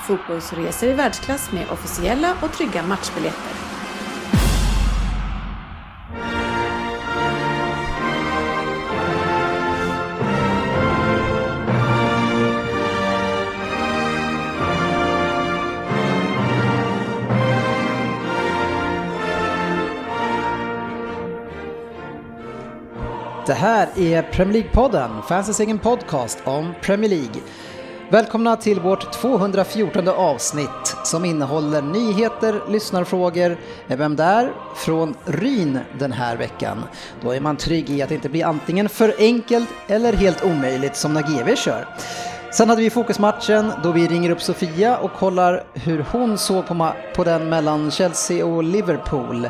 fotbollsresor i världsklass med officiella och trygga matchbiljetter. Det här är Premier League-podden, fansens egen podcast om Premier League. Välkomna till vårt 214 avsnitt som innehåller nyheter, lyssnarfrågor, vem där från Ryn den här veckan. Då är man trygg i att det inte blir antingen för enkelt eller helt omöjligt som när GV kör. Sen hade vi fokusmatchen då vi ringer upp Sofia och kollar hur hon såg på, på den mellan Chelsea och Liverpool.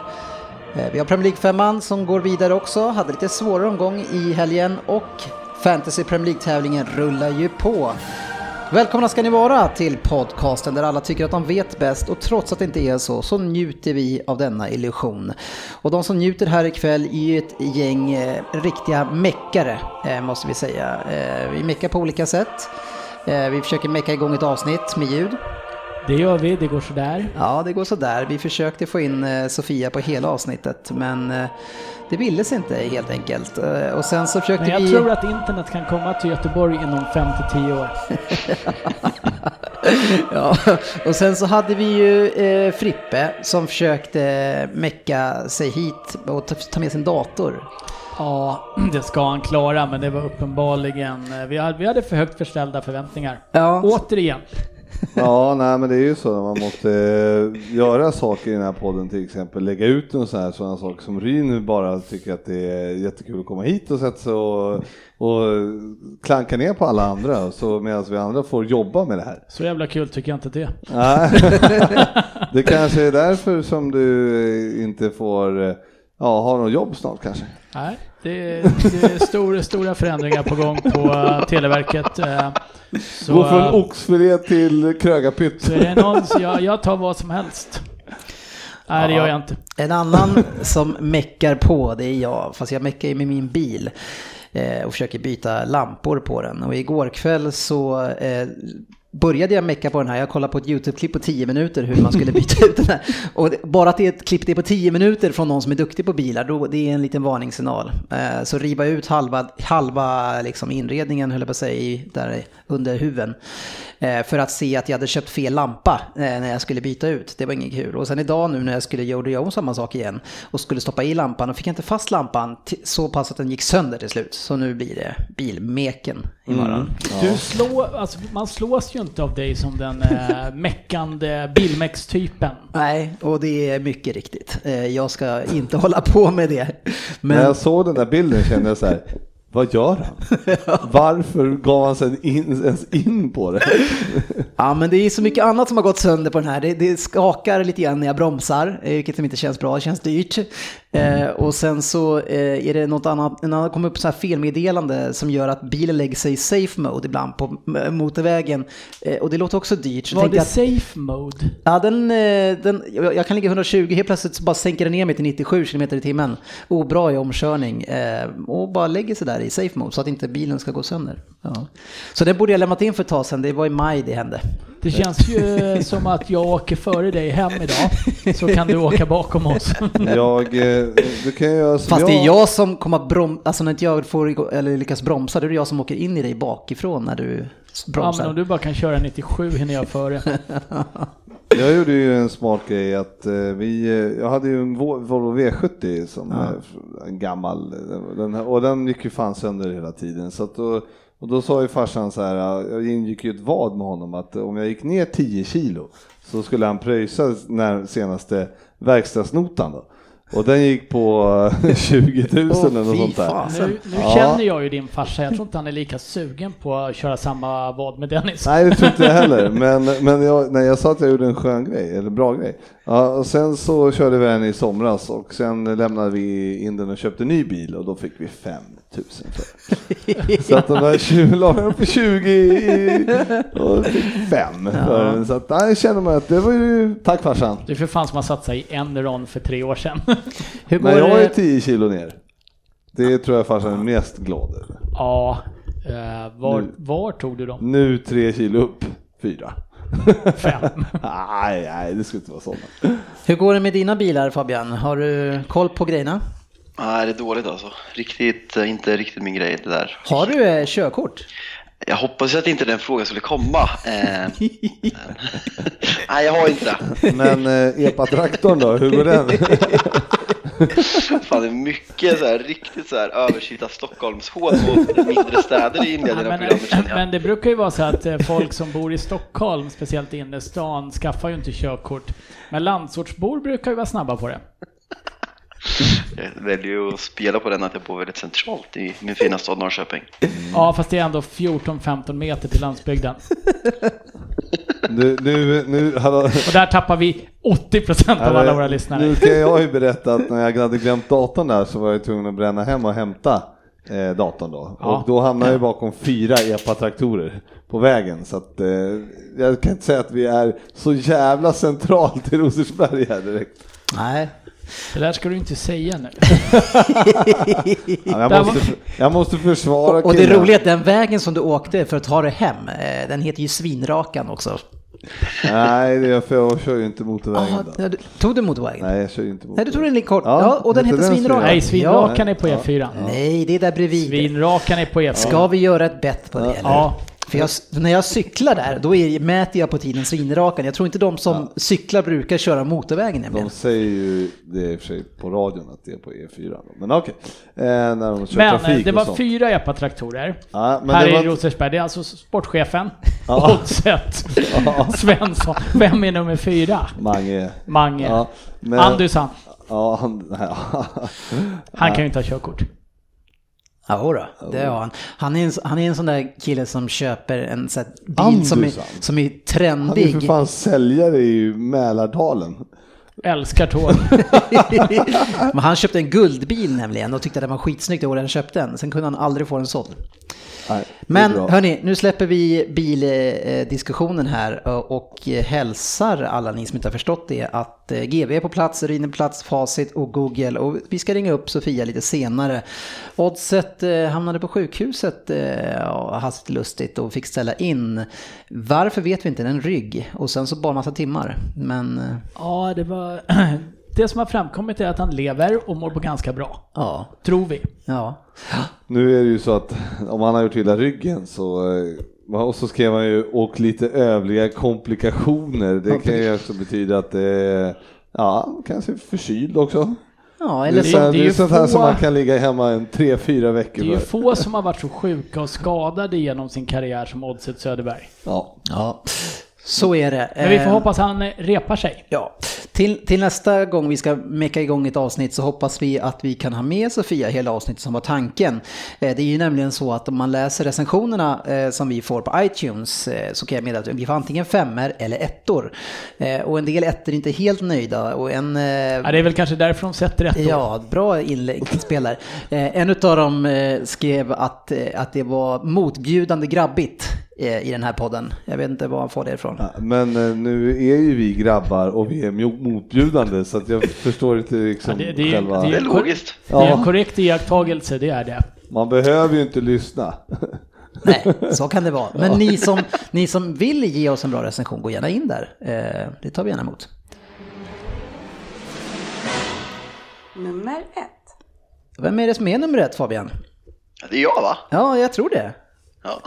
Eh, vi har Premier League-femman som går vidare också, hade lite svårare omgång i helgen och Fantasy Premier League-tävlingen rullar ju på. Välkomna ska ni vara till podcasten där alla tycker att de vet bäst och trots att det inte är så, så njuter vi av denna illusion. Och de som njuter här ikväll är ju ett gäng eh, riktiga meckare, eh, måste vi säga. Eh, vi meckar på olika sätt. Eh, vi försöker mecka igång ett avsnitt med ljud. Det gör vi, det går sådär. Ja, det går sådär. Vi försökte få in eh, Sofia på hela avsnittet, men eh, det ville sig inte helt enkelt. Eh, Och sen så försökte Men jag vi... tror att internet kan komma till Göteborg inom 5-10 år. ja. Och sen så hade vi ju eh, Frippe som försökte mecka sig hit och ta- ta med sin dator. Ja, det ska han klara, men det var uppenbarligen... eh, Vi hade, vi hade för högt förställda förväntningar. Ja. Återigen. Ja, nej men det är ju så när man måste eh, göra saker i den här podden till exempel, lägga ut en sån här sådana saker som Ryn bara tycker att det är jättekul att komma hit och sätta sig och, och klanka ner på alla andra så medan vi andra får jobba med det här. Så jävla kul tycker jag inte det. Nej, det kanske är därför som du inte får eh, ja, ha något jobb snart kanske. Nej, det är, det är stora, stora förändringar på gång på eh, Televerket. eh, Så, Gå från eh, oxfilé till krögarpytt. så är det någon, så jag, jag tar vad som helst. Nej, det gör jag inte. En annan som meckar på, det är jag, fast jag meckar ju med min bil och försöker byta lampor på den. Och igår kväll så eh, började jag mecka på den här. Jag kollade på ett YouTube-klipp på 10 minuter hur man skulle byta ut den här. Och bara att det är ett klipp det är på 10 minuter från någon som är duktig på bilar, då, det är en liten varningssignal. Eh, så riva ut halva, halva liksom inredningen, höll jag på att säga, i- där under huven. Eh, för att se att jag hade köpt fel lampa eh, när jag skulle byta ut. Det var inget kul. Och sen idag nu när jag skulle göra om samma sak igen och skulle stoppa i lampan och fick jag inte fast lampan så pass att den gick sönder till slut. Så nu blir det bilmeken imorgon. Du slår, alltså, man slås ju inte av dig som den eh, meckande bilmex-typen. Nej, och det är mycket riktigt. Eh, jag ska inte hålla på med det. När Men jag såg den där bilden kände jag så här, vad gör han? Varför gav han sig in, ens in på det? Ja, men det är så mycket annat som har gått sönder på den här. Det, det skakar lite grann när jag bromsar, eh, vilket som inte känns bra. Det känns dyrt. Eh, och sen så eh, är det något annat, en annan kommer upp så här felmeddelande som gör att bilen lägger sig i safe mode ibland på motorvägen. Eh, och det låter också dyrt. Så Var det att- safe mode? Ja, den, eh, den, jag jag kan ligga 120, helt plötsligt så bara sänker den ner mig till 97 km i timmen. Obra i omkörning. Eh, och bara lägger sig där i safe mode så att inte bilen ska gå sönder. Ja. Så det borde jag lämnat in för ett tag sedan, det var i maj det hände. Det känns ju som att jag åker före dig hem idag, så kan du åka bakom oss. Jag, eh, du kan göra som Fast jag. det är jag som kommer att bromsa, alltså när inte jag får eller lyckas bromsa, då är det jag som åker in i dig bakifrån när du Ja, bromsar. men om du bara kan köra 97 hinner jag före. Jag gjorde ju en smart grej att eh, vi, eh, jag hade ju en Vo- Volvo V70 som är en gammal, eh, den, här- och den gick ju fan sönder hela tiden. Så då, och då sa ju farsan så här, eh, jag ingick ju ett vad med honom att om jag gick ner 10 kilo så skulle han pröjsa när senaste verkstadsnotan då. Och den gick på 20 000 Åh, eller något sånt där. Nu, nu Ja. känner jag ju din farsa, jag tror inte han är lika sugen på att köra samma vad med Dennis. Nej, det tror inte jag heller. Men, men jag, nej, jag sa att jag gjorde en skön grej, eller bra grej. Ja, och sen så körde vi den i somras och sen lämnade vi in den och köpte en ny bil och då fick vi 5 000 för den. Så att de där 20, la upp på 20 i, och fick 5 för den. Så att där känner man att det var ju, tack farsan. Det är för fan som satt sig i en ron för tre år sedan. Hur går Men jag är det? 10 kilo ner. Det tror jag farsan är mest glad över. ja, eh, var, Nu. var tog du dem? Nu 3 kilo upp, 4. Fem. nej, nej, det skulle inte vara sådana. Hur går det med dina bilar Fabian? Har du koll på grejerna? Nej, det är dåligt alltså. Riktigt, eh, inte riktigt min grej det där. Har du eh, körkort? Jag hoppas att inte den frågan skulle komma. Eh, nej, jag har inte det. Men eh, epa-traktorn då, hur går den? Fan, det är mycket så här, riktigt så här överkylda Stockholmshål på mindre städer i Ja, inledningen av men, programmet men det brukar ju vara så att eh, folk som bor i Stockholm, speciellt i innerstan, skaffar ju inte körkort. Men landsortsbor brukar ju vara snabba på det. Jag väljer ju att spela på den att jag bor väldigt centralt i min fina stad Norrköping. Ja, fast det är ändå 14-15 meter till landsbygden. Nu, nu, nu, Och där tappar vi 80% av alla våra lyssnare. Nu kan jag ju berätta att när jag hade glömt datorn där så var jag tvungen att bränna hem och hämta eh, datorn då. Ja. Och då hamnade jag bakom fyra epa-traktorer på vägen. Så att eh, jag kan inte säga att vi är så jävla centralt i Rosersberg här direkt. Nej. Det där ska du inte säga nu. Ja, jag, måste, jag måste försvara Och, och det roliga är att den vägen som du åkte för att ta dig hem, eh, den heter ju Svinrakan också. Nej, det är för jag kör ju inte motorvägen. Ja, du- tog du motorvägen? Nej, Nej, jag kör ju inte motorvägen. du tog den lite kort. Ja, Ja, och den den Svinrakan. Nej, Svinrakan? svinrakan är på E4. Nej, det är där bredvid. Svinrakan är på E4. Ska vi göra ett bett på det? eller? Ja. För jag, när jag cyklar där, då är, mäter jag på tiden svinrakan. Jag tror inte de som cyklar brukar köra motorvägen nämligen. De säger ju det i och för sig på radion att det är på E4. Då. Men okej, eh, när de kör Men eh, trafik det och var sånt. fyra EPA-traktorer. Ja, men här det i var- Rosersberg. Det är alltså sportchefen, Ja. Oddset, Svensson. Vem är nummer fyra? Mange. Mange. Ja, men- Andusson. Ja, han, Han kan ju inte ha körkort. Ja, då, det har han. Han är, en, han är en sån där kille som köper en sån bil som är, som är han är för trendig. fan säljare i Mälardalen. Älskar tåg. Men han köpte en guldbil nämligen och tyckte att den var skitsnygg det året han köpte den. Sen kunde han aldrig få den såld. Nej, Men hörni, nu släpper vi bildiskussionen här och hälsar alla ni som inte har förstått det att GV är på plats, Ryn är på plats, Facit och Google och vi ska ringa upp Sofia lite senare. Oddset eh, hamnade på sjukhuset eh, hastigt lustigt och fick ställa in. Varför vet vi inte, en rygg och sen så bara massa timmar. Men eh, Ja, det var... Det som har framkommit är att han lever och mår på ganska bra. ja, Tror vi. ja. Nu är det ju så att om han har gjort illa ryggen så eh, och så skrev han ju och lite övriga komplikationer. Det kan ju också betyda att det är, ja, kanske förkyld också. Ja, Det eller är, det- så, så. det det är är ju sånt här som få- man kan ligga hemma en tre, fyra Det veckor är ju få som har varit så sjuka och skadade genom sin karriär som Oddset Söderberg. Ja. Ja, så är det. Men vi får Eh, hoppas han repar sig. Ja, till, till nästa gång vi ska mecka igång ett avsnitt så hoppas vi att vi kan ha med Sofia hela avsnittet som var tanken. Eh, Det är ju nämligen så att om man läser recensionerna eh, som vi får på iTunes eh, så kan jag meddela att vi får antingen femmer eller ettor. Och en del ettor är inte helt nöjda och en... Ja, det är väl kanske därför de sätter då. Ja, bra inlägg spelare. Eh, En av dem skrev att, att det var motbjudande grabbigt i den här podden. Jag vet inte var han får det ifrån. Ja, Men nu är ju vi grabbar och vi är mot- motbjudande så att jag förstår inte liksom Ja, det, det, är, själva... det, Det är, logiskt. det är en Ja. korrekt iakttagelse, det är det. Man behöver ju inte lyssna. Nej, så kan det vara. Men ni som, ni som vill ge oss en bra recension, gå gärna in där. Eh, det tar vi gärna emot. Nummer ett. Vem är det som är nummer ett Fabian? Ja, Det är jag va? Ja, jag tror det. Ja.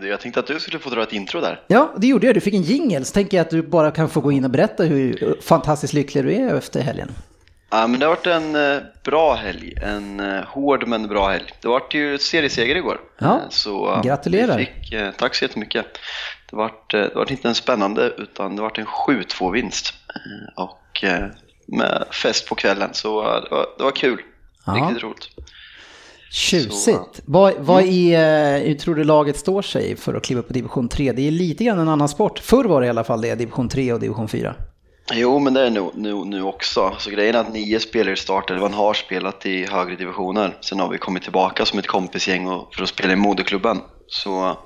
Jag tänkte att du skulle få dra ett intro där. Ja, det gjorde jag. Du fick en jingle. Så tänker jag att du bara kan få gå in och berätta hur fantastiskt lycklig du är efter helgen. Ja, men det har varit en eh, bra helg. En eh, hård men bra helg. Det vart ju serieseger igår. Ja, Eh, så, gratulerar. Fick, tack så jättemycket. Det vart, det vart inte en spännande utan det vart en 7-2 vinst. Och med fest på kvällen. Så det var, det var kul. Ja. Riktigt roligt. Tjusigt. Vad, vad är, hur tror du laget står sig för att kliva upp på division 3? Det är lite grann en annan sport. Förr var det i alla fall det, division 3 och division 4. Jo, men det är nu, nu, nu också. Så grejen är att nio spelare startade, man har spelat i högre divisioner. Sen har vi kommit tillbaka som ett kompisgäng och, för att spela i moderklubben. Så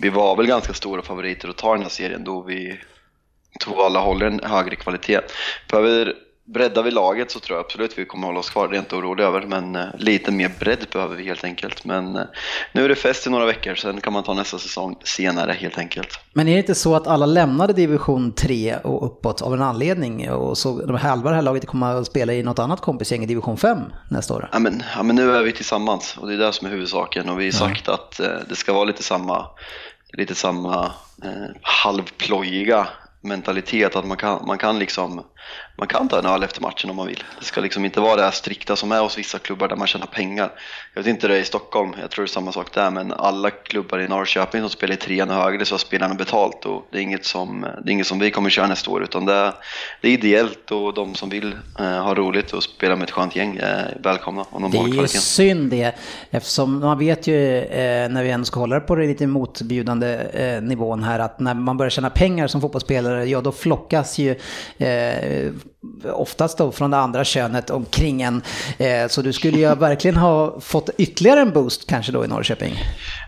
vi var väl ganska stora favoriter att ta den här serien då vi tog alla håller en högre kvalitet. Behöver breddar vi laget så tror jag absolut vi kommer hålla oss kvar, det är jag inte orolig över. Men eh, lite mer bredd behöver vi helt enkelt. Men eh, nu är det fest i några veckor, sen kan man ta nästa säsong senare helt enkelt. Men är det inte så att alla lämnade division 3 och uppåt av en anledning? Och så de halva det här laget kommer att spela i något annat kompisgäng i division 5 nästa år? Ja men, ja men nu är vi tillsammans och det är det som är huvudsaken och vi har sagt att eh, det ska vara lite samma, lite samma eh, halvplojiga mentalitet att man kan, man kan liksom man kan ta en öl efter matchen om man vill. Det ska liksom inte vara det här strikta som är hos vissa klubbar där man tjänar pengar. Jag vet inte det är i Stockholm, jag tror det är samma sak där, men alla klubbar i Norrköping som spelar i trean och högre så har spelarna betalt och det är inget som, det är inget som vi kommer köra nästa år utan det är, det är ideellt och de som vill eh, ha roligt och spela med ett skönt gäng är välkomna om de Det har är ju synd det, eftersom man vet ju eh, när vi ändå ska hålla på det lite motbjudande eh, nivån här att när man börjar tjäna pengar som fotbollsspelare, ja då flockas ju eh, oftast då från det andra könet omkring en. Eh, så du skulle ju verkligen ha fått ytterligare en boost kanske då i Norrköping.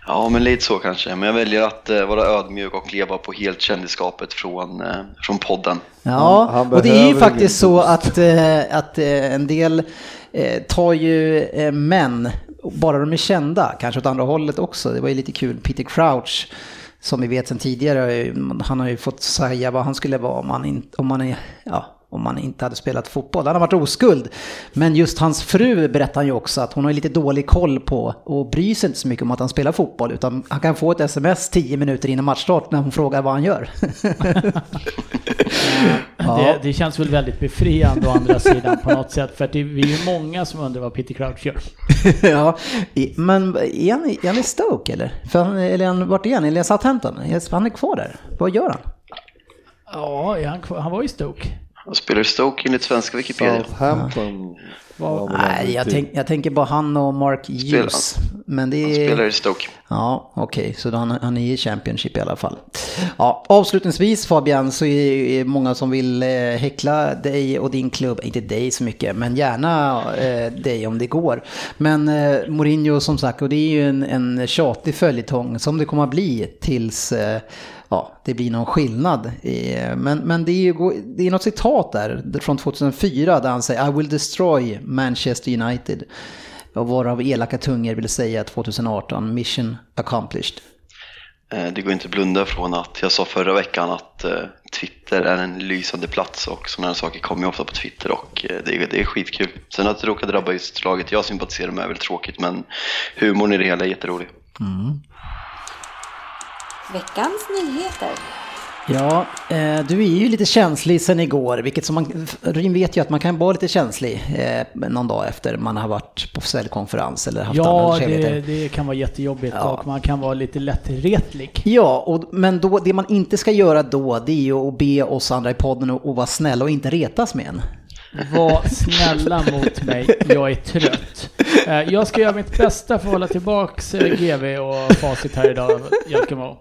Ja, men lite så kanske. Men jag väljer att eh, vara ödmjuk och leva på helt kändisskapet från, eh, från podden. Ja, och det är ju faktiskt så att, eh, att eh, en del eh, tar ju eh, män, bara de är kända, kanske åt andra hållet också. Det var ju lite kul, Peter Crouch, som vi vet sedan tidigare, han har ju fått säga vad han skulle vara om han, in, om han, är, ja, om man inte hade spelat fotboll. Han har varit oskuld. Men just hans fru berättar han ju också att hon har lite dålig koll på och bryr sig inte så mycket om att han spelar fotboll. Utan han kan få ett sms 10 minuter innan matchstart när hon frågar vad han gör. Det, det känns väl väldigt befriande å andra sidan på något sätt. För det, vi är ju många som undrar vad Peter Crouch gör. ja, men är han, är han i Stoke eller? För han, eller han, vart är han? Eller Southampton? Han är kvar där. Vad gör han? Ja, han, han var i Stoke. Jag spelar i Stoke enligt svenska Wikipedia. Southampton. väl Nej, jag, tänk, jag tänker bara han och Mark Hughes. Men det Han är... spelar i Stoke. Ja, okej, så då han, han är i Championship i alla fall. Ja, avslutningsvis Fabian så är det många som vill eh, häckla dig och din klubb, inte dig så mycket, men gärna eh, dig om det går. Men eh, Mourinho som sagt, och det är ju en, en tjatig följetong som det kommer att bli tills eh, ja, det blir någon skillnad. I, men men det, är ju, det är något citat där från 2004 där han säger I will destroy Manchester United. Och varav elaka tungor vill säga 2018, mission accomplished. Eh, Det går inte att blunda från att jag sa förra veckan att eh, Twitter är en lysande plats och sådana här saker kommer ju ofta på Twitter och eh, det är, det är skitkul. Sen att det råkar drabba just laget jag sympatiserar med är väl tråkigt men humorn i det hela är jätterolig. Veckans nyheter. Ja, eh, du är ju lite känslig sen igår, vilket som man, Ryn vet ju att man kan vara lite känslig eh, någon dag efter man har varit på säljkonferens eller haft Ja, andra det, trevligheter. det kan vara jättejobbigt Ja. och man kan vara lite lättretlig. Ja, och, men då, det man inte ska göra då, det är ju att be oss andra i podden att vara snälla och inte retas med en. Var snälla mot mig, jag är trött. Eh, Jag ska göra mitt bästa för att hålla tillbaks eh, GV och facit här idag, Jalkemo.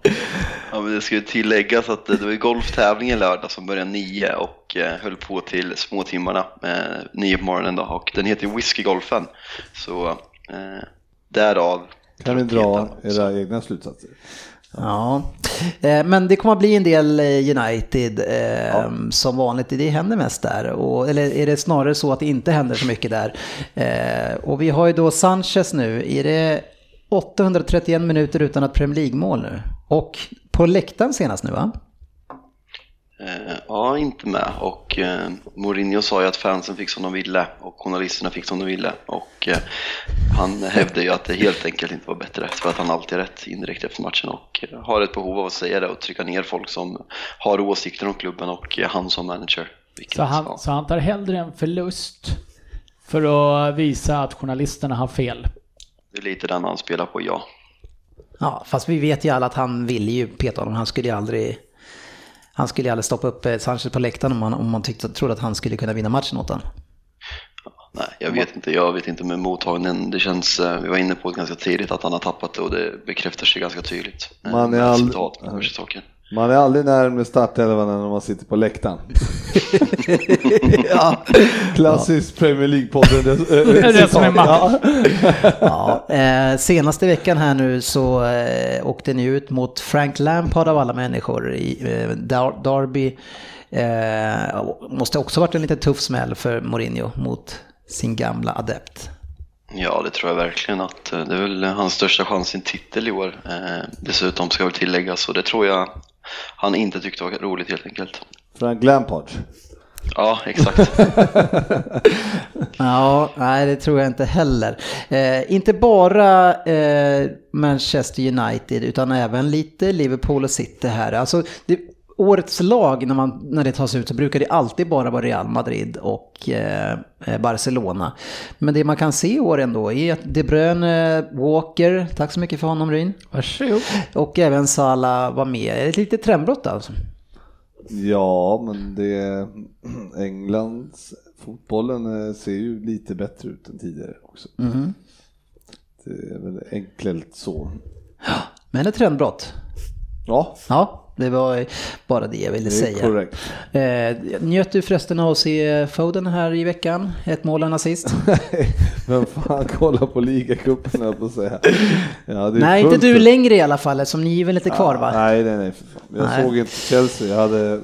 Ja, men det ska ju tilläggas att det var golftävling i lördag som började nio och eh, höll på till småtimmarna, eh, nio på morgonen då, och den heter ju Whiskygolfen. Så eh, därav Kan ni dra era egna slutsatser? Ja, eh, men det kommer att bli en del eh, United eh, som vanligt. Det händer mest där. Och, eller är det snarare så att det inte händer så mycket där? Och vi har ju då Sanchez nu. Är det 831 minuter utan ett Premier League-mål nu? Och på läktaren senast nu va? Eh, ja, inte med. Och eh, Mourinho sa ju att fansen fick som de ville och journalisterna fick som de ville. Och eh, han hävdade ju att det helt enkelt inte var bättre för att han alltid är rätt indirekt efter matchen och eh, har ett behov av att säga det och trycka ner folk som har åsikter om klubben och eh, han som manager. Så han, så han tar hellre en förlust för att visa att journalisterna har fel. Det är lite den han spelar på, ja. Ja, fast vi vet ju alla att han ville ju peta honom. Han skulle ju aldrig... Han skulle ju aldrig stoppa upp eh, Sanchez på läktaren om man, om man tyckte, trodde att han skulle kunna vinna matchen åt honom. Nej, jag vet inte. Jag vet inte med mottagningen. Det känns, eh, vi var inne på det ganska tidigt att han har tappat det och det bekräftar sig ganska tydligt. eh, Man är resultat med diverse saker. Man är aldrig närmare startelvan än när man sitter på läktaren. ja. Klassiskt Premier League-podden. Det är det som är match. Ja, eh, senaste veckan här nu så eh, åkte ni ut mot Frank Lampard av alla människor i eh, Derby. Eh, måste också varit en lite tuff smäll för Mourinho mot sin gamla adept. Ja, det tror jag verkligen att eh, det är väl hans största chans till en titel i år. Eh, dessutom ska jag tilläggas och det tror jag han inte tyckte var roligt helt enkelt. Frank Lampard. Ja, exakt. Ja, nej det tror jag inte heller. Eh, inte bara eh, Manchester United utan även lite Liverpool och City här. Alltså, det, årets lag när, man, när det tas ut så brukar det alltid bara vara Real Madrid och eh, eh, Barcelona. Men det man kan se i år ändå är att De Bruyne, Walker, tack så mycket för honom Ryn, Varsågod. och även Salah var med. Ett litet trendbrott alltså. Ja, men det... Englands fotbollen eh, ser ju lite bättre ut än tidigare också. Mhm. Det är väl enkelt så. Men ett trendbrott. Ja, Ja, det var bara det jag ville det säga. korrekt. Eh, njöt du förresten av att se Foden här i veckan? Ett mål och en assist? Vem fan kollar på ligacupen höll på att säga. Ja, Nej, inte du längre i alla fall eftersom ni är väl lite kvar va? Nej, nej, nej. fan. Jag Nej. såg inte Chelsea, jag hade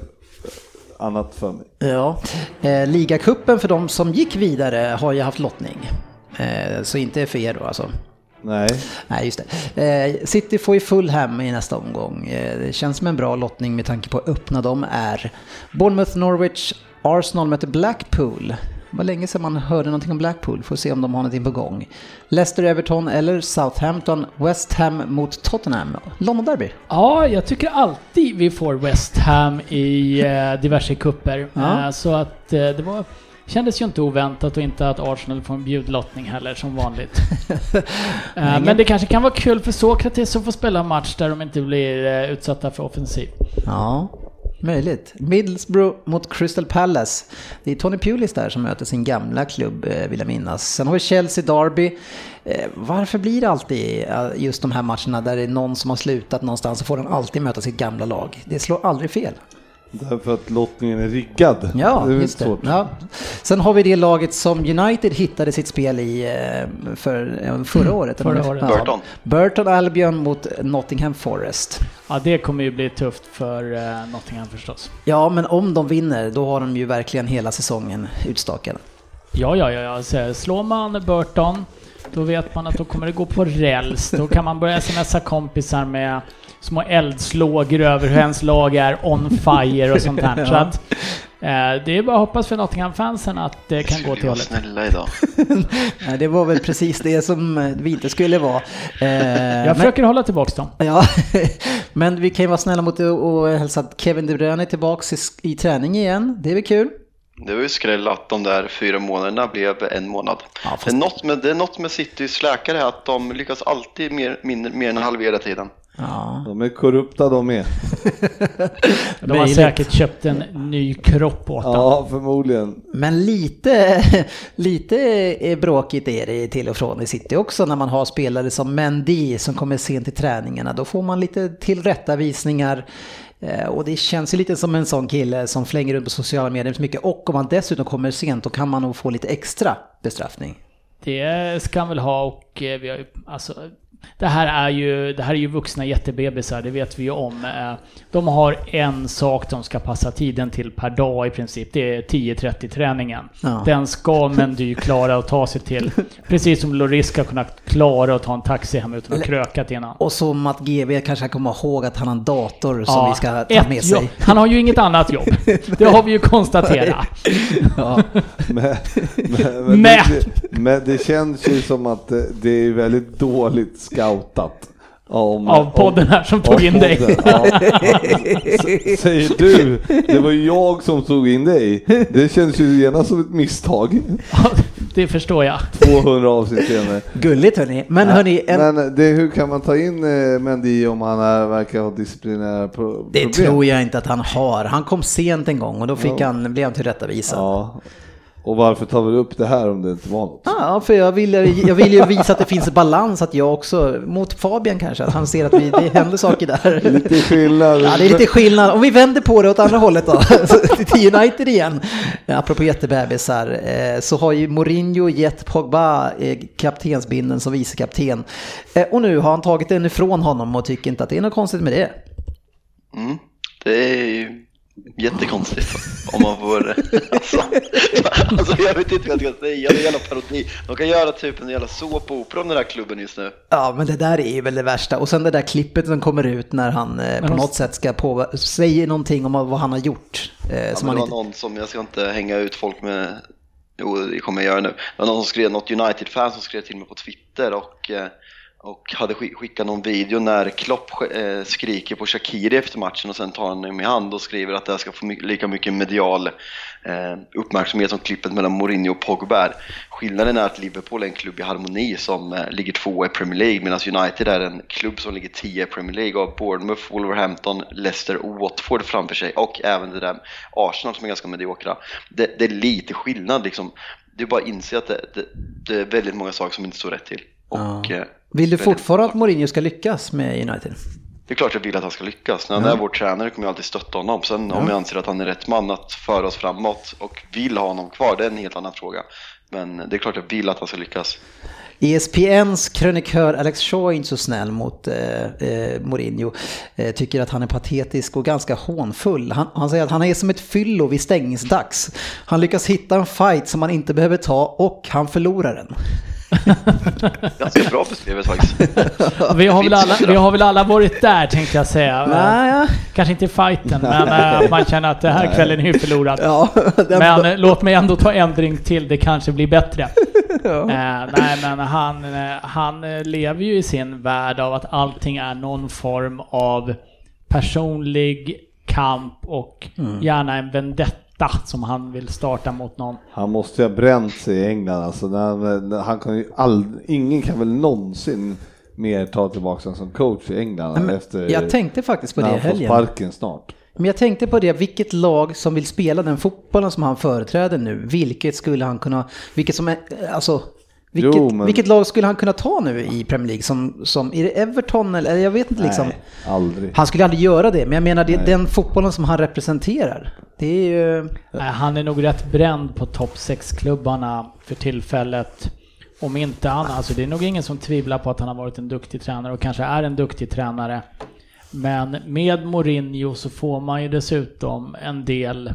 annat för mig. Ja. Eh, Ligacupen för de som gick vidare har ju haft lottning. Eh, så inte för er då alltså. Nej, Nej, just det. Eh, City får ju Fulham i nästa omgång. Eh, det känns som en bra lottning med tanke på hur öppna de är. Bournemouth, Norwich, Arsenal möter Blackpool. Det var länge sedan man hörde någonting om Blackpool. Får se om de har någonting på gång. Leicester, Everton eller Southampton, West Ham mot Tottenham. London Derby. Ja, jag tycker alltid vi får West Ham i eh, diverse kupper. Ja. Så att det var, kändes ju inte oväntat och inte att Arsenal får en bjudlottning heller som vanligt. eh, men det kanske kan vara kul för Sokrates att få spela en match där de inte blir eh, utsatta för offensiv. Ja, möjligt. Middlesbrough mot Crystal Palace. Det är Tony Pulis där som möter sin gamla klubb, eh, vill jag minnas. Sen har vi Chelsea Derby. Varför blir det alltid just de här matcherna där det är någon som har slutat någonstans så får den alltid möta sitt gamla lag? Det slår aldrig fel. Därför att lottningen är riggad. Ja, det är just det. Ja. Sen har vi det laget som United hittade sitt spel i eh, för, eh, förra året. Förra året. Burton. Burton Albion mot Nottingham Forest. Ja, det kommer ju bli tufft för eh, Nottingham förstås. Ja, men om de vinner då har de ju verkligen hela säsongen utstakad. Ja, ja, ja, ja. Så slår man Burton, då vet man att då kommer det gå på räls. Då kan man börja smsa kompisar med små eldslågor över hur ens lag är on fire och sånt här. Så att, eh, det är bara att hoppas för Nottingham-fansen att det kan gå till hållet. snälla idag. Nej, det var väl precis det som eh, vi inte skulle vara. Eh, Jag men, försöker hålla tillbaks dem. ja, men vi kan ju vara snälla mot det och hälsa att Kevin De Bruyne är tillbaka i, i träning igen. Det är väl kul? Det var ju skräll att de där fyra månaderna blev en månad. Ja, fast- det, är något med, det är något med Citys läkare att de lyckas alltid mer, mindre, mer än halvera tiden. Ja. De är korrupta de är. De har säkert köpt en ny kropp åt dem. Ja, förmodligen. Men lite, lite bråkigt är det till och från i City också när man har spelare som Mendy som kommer sent till träningarna. Då får man lite tillrättavisningar. Eh, Och det känns ju lite som en sån kille som flänger runt på sociala medier så mycket. Och om man dessutom kommer sent då kan man nog få lite extra bestraffning. Det ska han väl ha och eh, vi har ju, alltså, det här är ju, det här är ju vuxna jättebebisar, det vet vi ju om. Eh, De har en sak de ska passa tiden till per dag i princip. Det är 10.30 träningen. Ja. Den ska Mendy klara att ta sig till. Precis som Loris ska kunna klara att ta en taxi hem utan att ha krökat innan. Och så Matt GV kanske komma ihåg att han har en dator som vi ska ta ett med sig. jobb. Han har ju inget annat jobb. Det har vi ju konstaterat. Ja. Men, men, men, det, men det känns ju som att det, det är väldigt dåligt scoutat. Om, Av podden här som tog in dig. Ja. Säger du, det var ju jag som tog in dig. Det känns ju genast som ett misstag. det förstår jag. 200 avsnitt senare. Gulligt hörni. Men hörni, en, Men det, hur kan man ta in eh, Mendy om han är, verkar ha disciplinära pro- det problem? tror jag inte att han har. Han kom sent en gång och då fick Ja. han, blev han tillrättavisad. Ja. Och varför tar vi upp det här om det inte var något? Ja, för jag vill, jag vill ju visa att det finns balans, att jag också, mot Fabian kanske, att han ser att vi, det händer saker där. Lite skillnad. Ja, det är lite skillnad. Om vi vänder på det åt andra hållet då, till United igen. Apropå jättebebisar, eh, så har ju Mourinho gett Pogba eh, kaptensbindeln som vicekapten. Eh, Och nu har han tagit den ifrån honom och tycker inte att det är något konstigt med det. Mm. Det är ju jättekonstigt om man får... Alltså, alltså jag vet inte vad jag ska säga, det är en jävla parodi. De kan göra typ en jävla såpopera om den här klubben just nu. Ja, men det där är ju väl det värsta. Och sen det där klippet som kommer ut när han eh, på de- något sätt ska på säger någonting om vad han har gjort. Eh, Ja, som men han det var inte... någon som, jag ska inte hänga ut folk med, jo det kommer jag göra nu. Det var någon som skrev, något United-fan som skrev till mig på Twitter och, eh, och hade skick- skickat någon video när Klopp eh, skriker på Shakiri efter matchen och sen tar han dem i hand och skriver att det här ska få lika mycket medial eh, uppmärksamhet som klippet mellan Mourinho och Pogba är. Skillnaden är att Liverpool är en klubb i harmoni som eh, ligger tvåa i Premier League medan United är en klubb som ligger tia i Premier League och har Bournemouth, Wolverhampton, Leicester och Watford framför sig och även det där Arsenal som är ganska mediokra. Det, det är lite skillnad liksom. Det är bara att inse att det, det, det är väldigt många saker som inte står rätt till. Och, Ja. Vill du fortfarande att Mourinho ska lyckas med United? Det är klart jag vill att han ska lyckas. När han är vår tränare kommer jag alltid stötta honom. Sen om jag anser att han är rätt man att föra oss framåt och vill ha honom kvar, det är en helt annan fråga. Men det är klart jag vill att han ska lyckas. ESPNs krönikör Alex Shaw är inte så snäll mot eh, eh, Mourinho. Eh, tycker att han är patetisk och ganska hånfull. Han, han säger att han är som ett fyllo vid stängningsdags. Han lyckas hitta en fight som han inte behöver ta och han förlorar den. Ganska bra beskrivet faktiskt. Vi har, väl alla, vi har väl alla varit där tänkte jag säga. Nej, Kanske inte i fighten, men eh, man känner att det här kvällen är ju förlorad. ja, den, Men eh, låt mig ändå ta ändring till, det kanske blir bättre. Eh, nej men han, han lever ju i sin värld av att allting är någon form av personlig kamp och gärna en vendetta som han vill starta mot någon. Han måste ju ha bränt sig i England alltså. När, när, han kan ju all, ingen kan väl någonsin mer ta tillbaka honom som coach i England Nej, men efter jag tänkte faktiskt på när det i han får helgen. sparken snart. Men jag tänkte på det, vilket lag som vill spela den fotbollen som han företräder nu, vilket skulle han kunna, vilket som är, alltså, vilket, Jo, men- vilket lag skulle han kunna ta nu i Premier League? Som, som, är det Everton eller jag vet inte liksom. Nej, aldrig. Han skulle aldrig göra det, men jag menar det, den fotbollen som han representerar. Det är ju... Nej, han är nog rätt bränd på topp 6-klubbarna för tillfället. Om inte annat, alltså det är nog ingen som tvivlar på att han har varit en duktig tränare och kanske är en duktig tränare. Men med Mourinho så får man ju dessutom en del,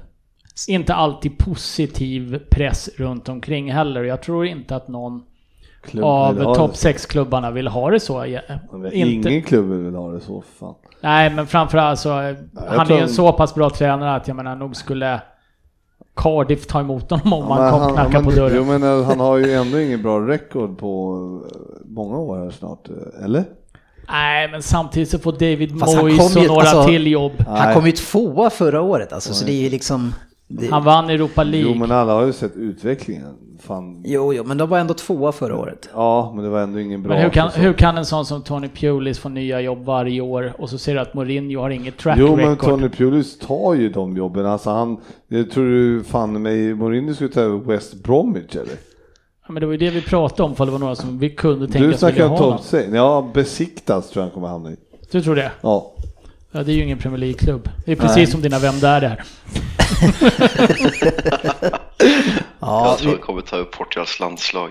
inte alltid positiv press runt omkring heller. Jag tror inte att någon Klubb av topp det. 6-klubbarna vill ha det så. Ja, Men Inte, Ingen klubb vill ha det så fan. Nej, men framförallt så, han är ju en så pass bra tränare att jag menar nog skulle Cardiff ta emot honom om Men han kom han, knacka på dörren. Jo, men eh, han har ju ändå ingen bra record på eh, många år här snart, eh, eller? Nej, men samtidigt så får David Fast Moyes och några alltså- till jobb. Han kom ju tvåa förra året alltså, så det är ju liksom... Det, Han vann Europa League. Jo men alla har ju sett utvecklingen. Fan. jo, jo, men de var ändå tvåa förra året. Ja men det var ändå ingen bra men hur kan, hur kan en sån som Tony Pulis få nya jobb varje år och så ser du att Mourinho har inget track Jo men record? Tony Pulis tar ju de jobben. Alltså han, jag tror du fan mig Mourinho skulle ta över West Bromwich eller? Ja, men det var ju det vi pratade om, för det var några som vi kunde tänka Du oss vilja snackar ha honom. topp 6. Ja, Besiktas tror jag han kommer hamna i. Du tror det? Ja. Ja, det är ju ingen Premier League-klubb. Det är precis Nej. som dina Vem där där. Ja, jag tror vi, han kommer ta upp Portugals landslag.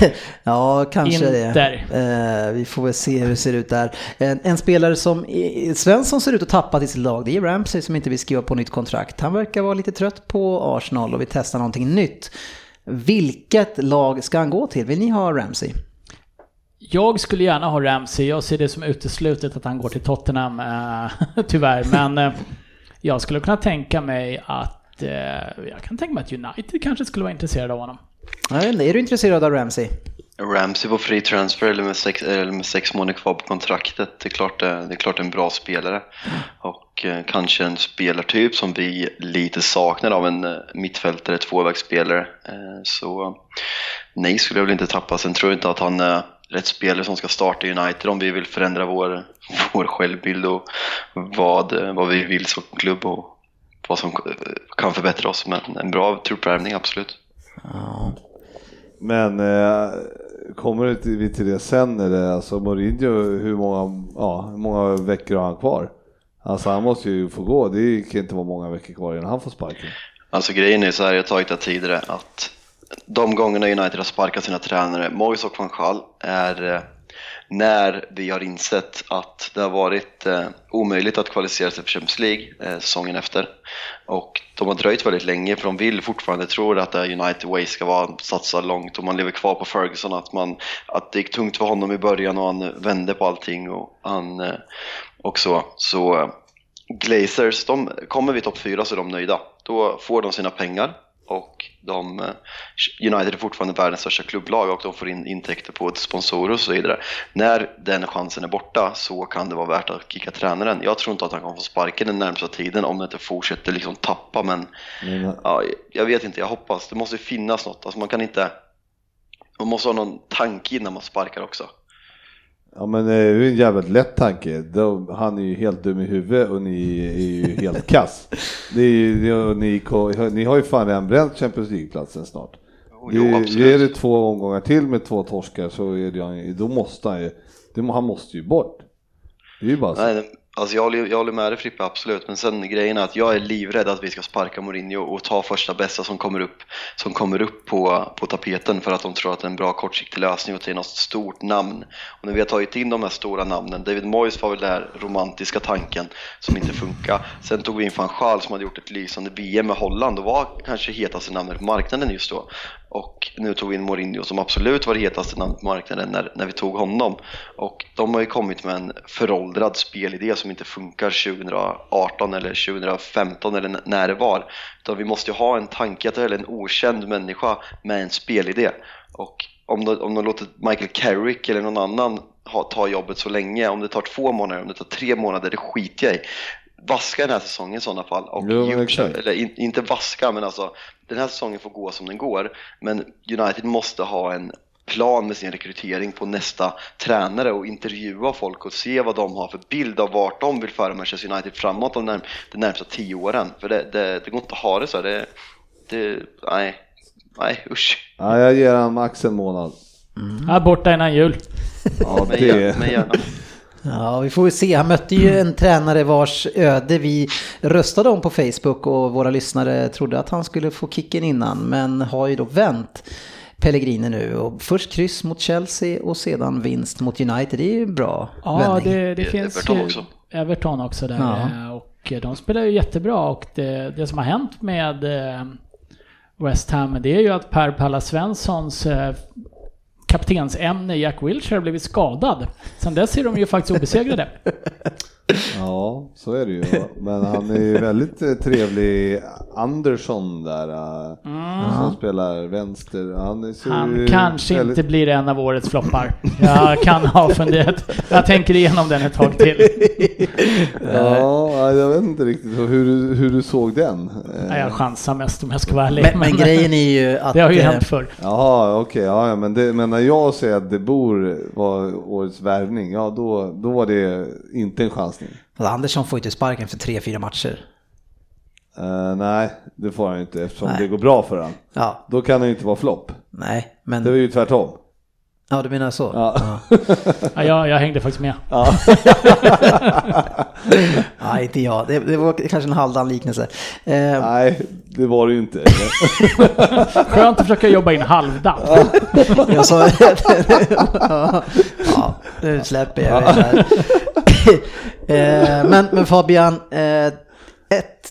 ja kanske Inter. det. Eh, vi får väl se hur det ser ut där. En, en spelare som Svensson ser ut att tappa till sitt lag, det är Ramsey som inte vill skriva på nytt kontrakt. Han verkar vara lite trött på Arsenal och vill testa någonting nytt. Vilket lag ska han gå till? Vill ni ha Ramsey? Jag skulle gärna ha Ramsey. Jag ser det som uteslutet att han går till Tottenham, eh, tyvärr. Men eh, jag skulle kunna tänka mig att... Eh, jag kan tänka mig att United kanske skulle vara intresserade av honom. Är du intresserad av Ramsey? Ramsey på free transfer eller med sex, eller med sex månader kvar på kontraktet, det är klart det, det är klart en bra spelare. Och eh, kanske en spelartyp som vi lite saknar av en eh, mittfältare, tvåvägsspelare. Eh, så nej, skulle jag väl inte tappa. Sen tror jag inte att han är rätt spelare som ska starta United om vi vill förändra vår, vår självbild och vad, vad vi vill som klubb och vad som kan förbättra oss. Men en bra truppvärvning, absolut. Men eh, kommer vi till det sen eller alltså Mourinho, hur många, ja, hur många veckor har han kvar? Alltså han måste ju få gå, det kan inte vara många veckor kvar innan han får sparken. Alltså grejen är så här, jag har tagit det tidigare, att de gångerna United har sparkat sina tränare, Moyes och van Gaal, är eh, när vi har insett att det har varit eh, omöjligt att kvalificera sig för Champions League eh, säsongen efter. Och de har dröjt väldigt länge för de vill fortfarande, tro att det United Way ska vara, satsa långt och man lever kvar på Ferguson, att, man, att det gick tungt för honom i början och han vände på allting och han eh, och så. så eh, Glazers, de, kommer vi topp fyra så är de nöjda. Då får de sina pengar och de, United är fortfarande världens största klubblag och de får in intäkter på sponsorer och så vidare. När den chansen är borta så kan det vara värt att kicka tränaren. Jag tror inte att han kommer få sparken den närmsta tiden om det inte fortsätter liksom tappa men Men, ja, jag vet inte, jag hoppas. Det måste finnas något. Alltså man kan inte, man måste ha någon tanke innan man sparkar också. Ja men det är ju en jävligt lätt tanke. De, han är ju helt dum i huvudet och ni är ju helt kass. Är- ni, ko- ni har ju fan redan bränt Champions League-platsen snart. Jo, Det-. Ger det två omgångar till med två torskar så är det, då måste han ju, det, han måste ju bort. Det är ju bara så. Nej, alltså jag, håller, jag håller med dig Frippe, absolut. Men sen grejen är att jag är livrädd att vi ska sparka Mourinho och ta första bästa som kommer upp, som kommer upp på, på tapeten för att de tror att det är en bra kortsiktig lösning och att det är något stort namn. Och när vi har tagit in de här stora namnen, David Moyes var väl den här romantiska tanken som inte funkar. Sen tog vi in van Schaal som hade gjort ett lysande VM med Holland och var kanske hetaste namnet på marknaden just då. Och nu tog vi in Mourinho som absolut var det hetaste namnet på marknaden när, när vi tog honom. Och de har ju kommit med en föråldrad spelidé som inte funkar 2018 eller 2015 eller när det var. Utan vi måste ju ha en tanke, att det är en okänd människa med en spelidé. Och om de, om de låter Michael Carrick eller någon annan ha, ta jobbet så länge, om det tar två månader, om det tar tre månader, det skiter jag i. Vaska den här säsongen i sådana fall. Och Jo, eller in, inte vaska, men alltså den här säsongen får gå som den går. Men United måste ha en plan med sin rekrytering på nästa tränare och intervjua folk och se vad de har för bild av vart de vill föra Manchester United framåt de, närm- de närmsta tio åren. För det, det, det går inte att ha det så. Det, det, nej, nej usch. Ja, jag ger han max en månad. Ja, borta innan jul. Ja, Men, gärna, det, men gärna. Ja, vi får ju se. Han mötte ju en tränare vars öde vi röstade om på Facebook och våra lyssnare trodde att han skulle få kicken innan, men har ju då vänt Pellegrini nu. Och först kryss mot Chelsea och sedan vinst mot United. Det är ju en bra Ja, vändning. det, det Det- finns Everton ju också. Everton också där. Ja. eh, Och de spelar ju jättebra och det, det som har hänt med eh, West Ham det är ju att Per Palla Svenssons eh, kaptensämne Jack Wilshere har blivit skadad. Sen dess är de ju faktiskt obesegrade. ja, så är det ju. Men han är ju väldigt eh, trevlig, Andersson där, eh, som spelar vänster. Han, Han kanske väldigt- inte blir en av årets floppar. Jag kan ha funderat. Jag tänker igenom den ett tag till. Ja, jag vet inte riktigt hur du, hur du såg den. Nej, jag chansar mest om jag ska vara ärlig. Men, men grejen är ju att... Det har ju eh, hänt förr. Jaha, okej, ja, ja, men, det, men när jag säger att De Boer var årets värvning, ja då, då var det inte en chansning. Alltså, Andersson får ju inte sparken tre, fyra matcher. Eh, nej, det får han inte eftersom Nej. det går bra för honom. Ja, Då kan han ju inte vara flopp. nej, men... Det var ju tvärtom. Ja, du menar så? Ja. Ja, jag, jag hängde faktiskt med. Nej, inte jag. Det, det var kanske en halvdan liknelse. Eh, Nej, det var det ju inte. Skönt att försöka jobba in. Jag sa... ja, ja, nu släpper jag det här. Eh, men, men Fabian, eh,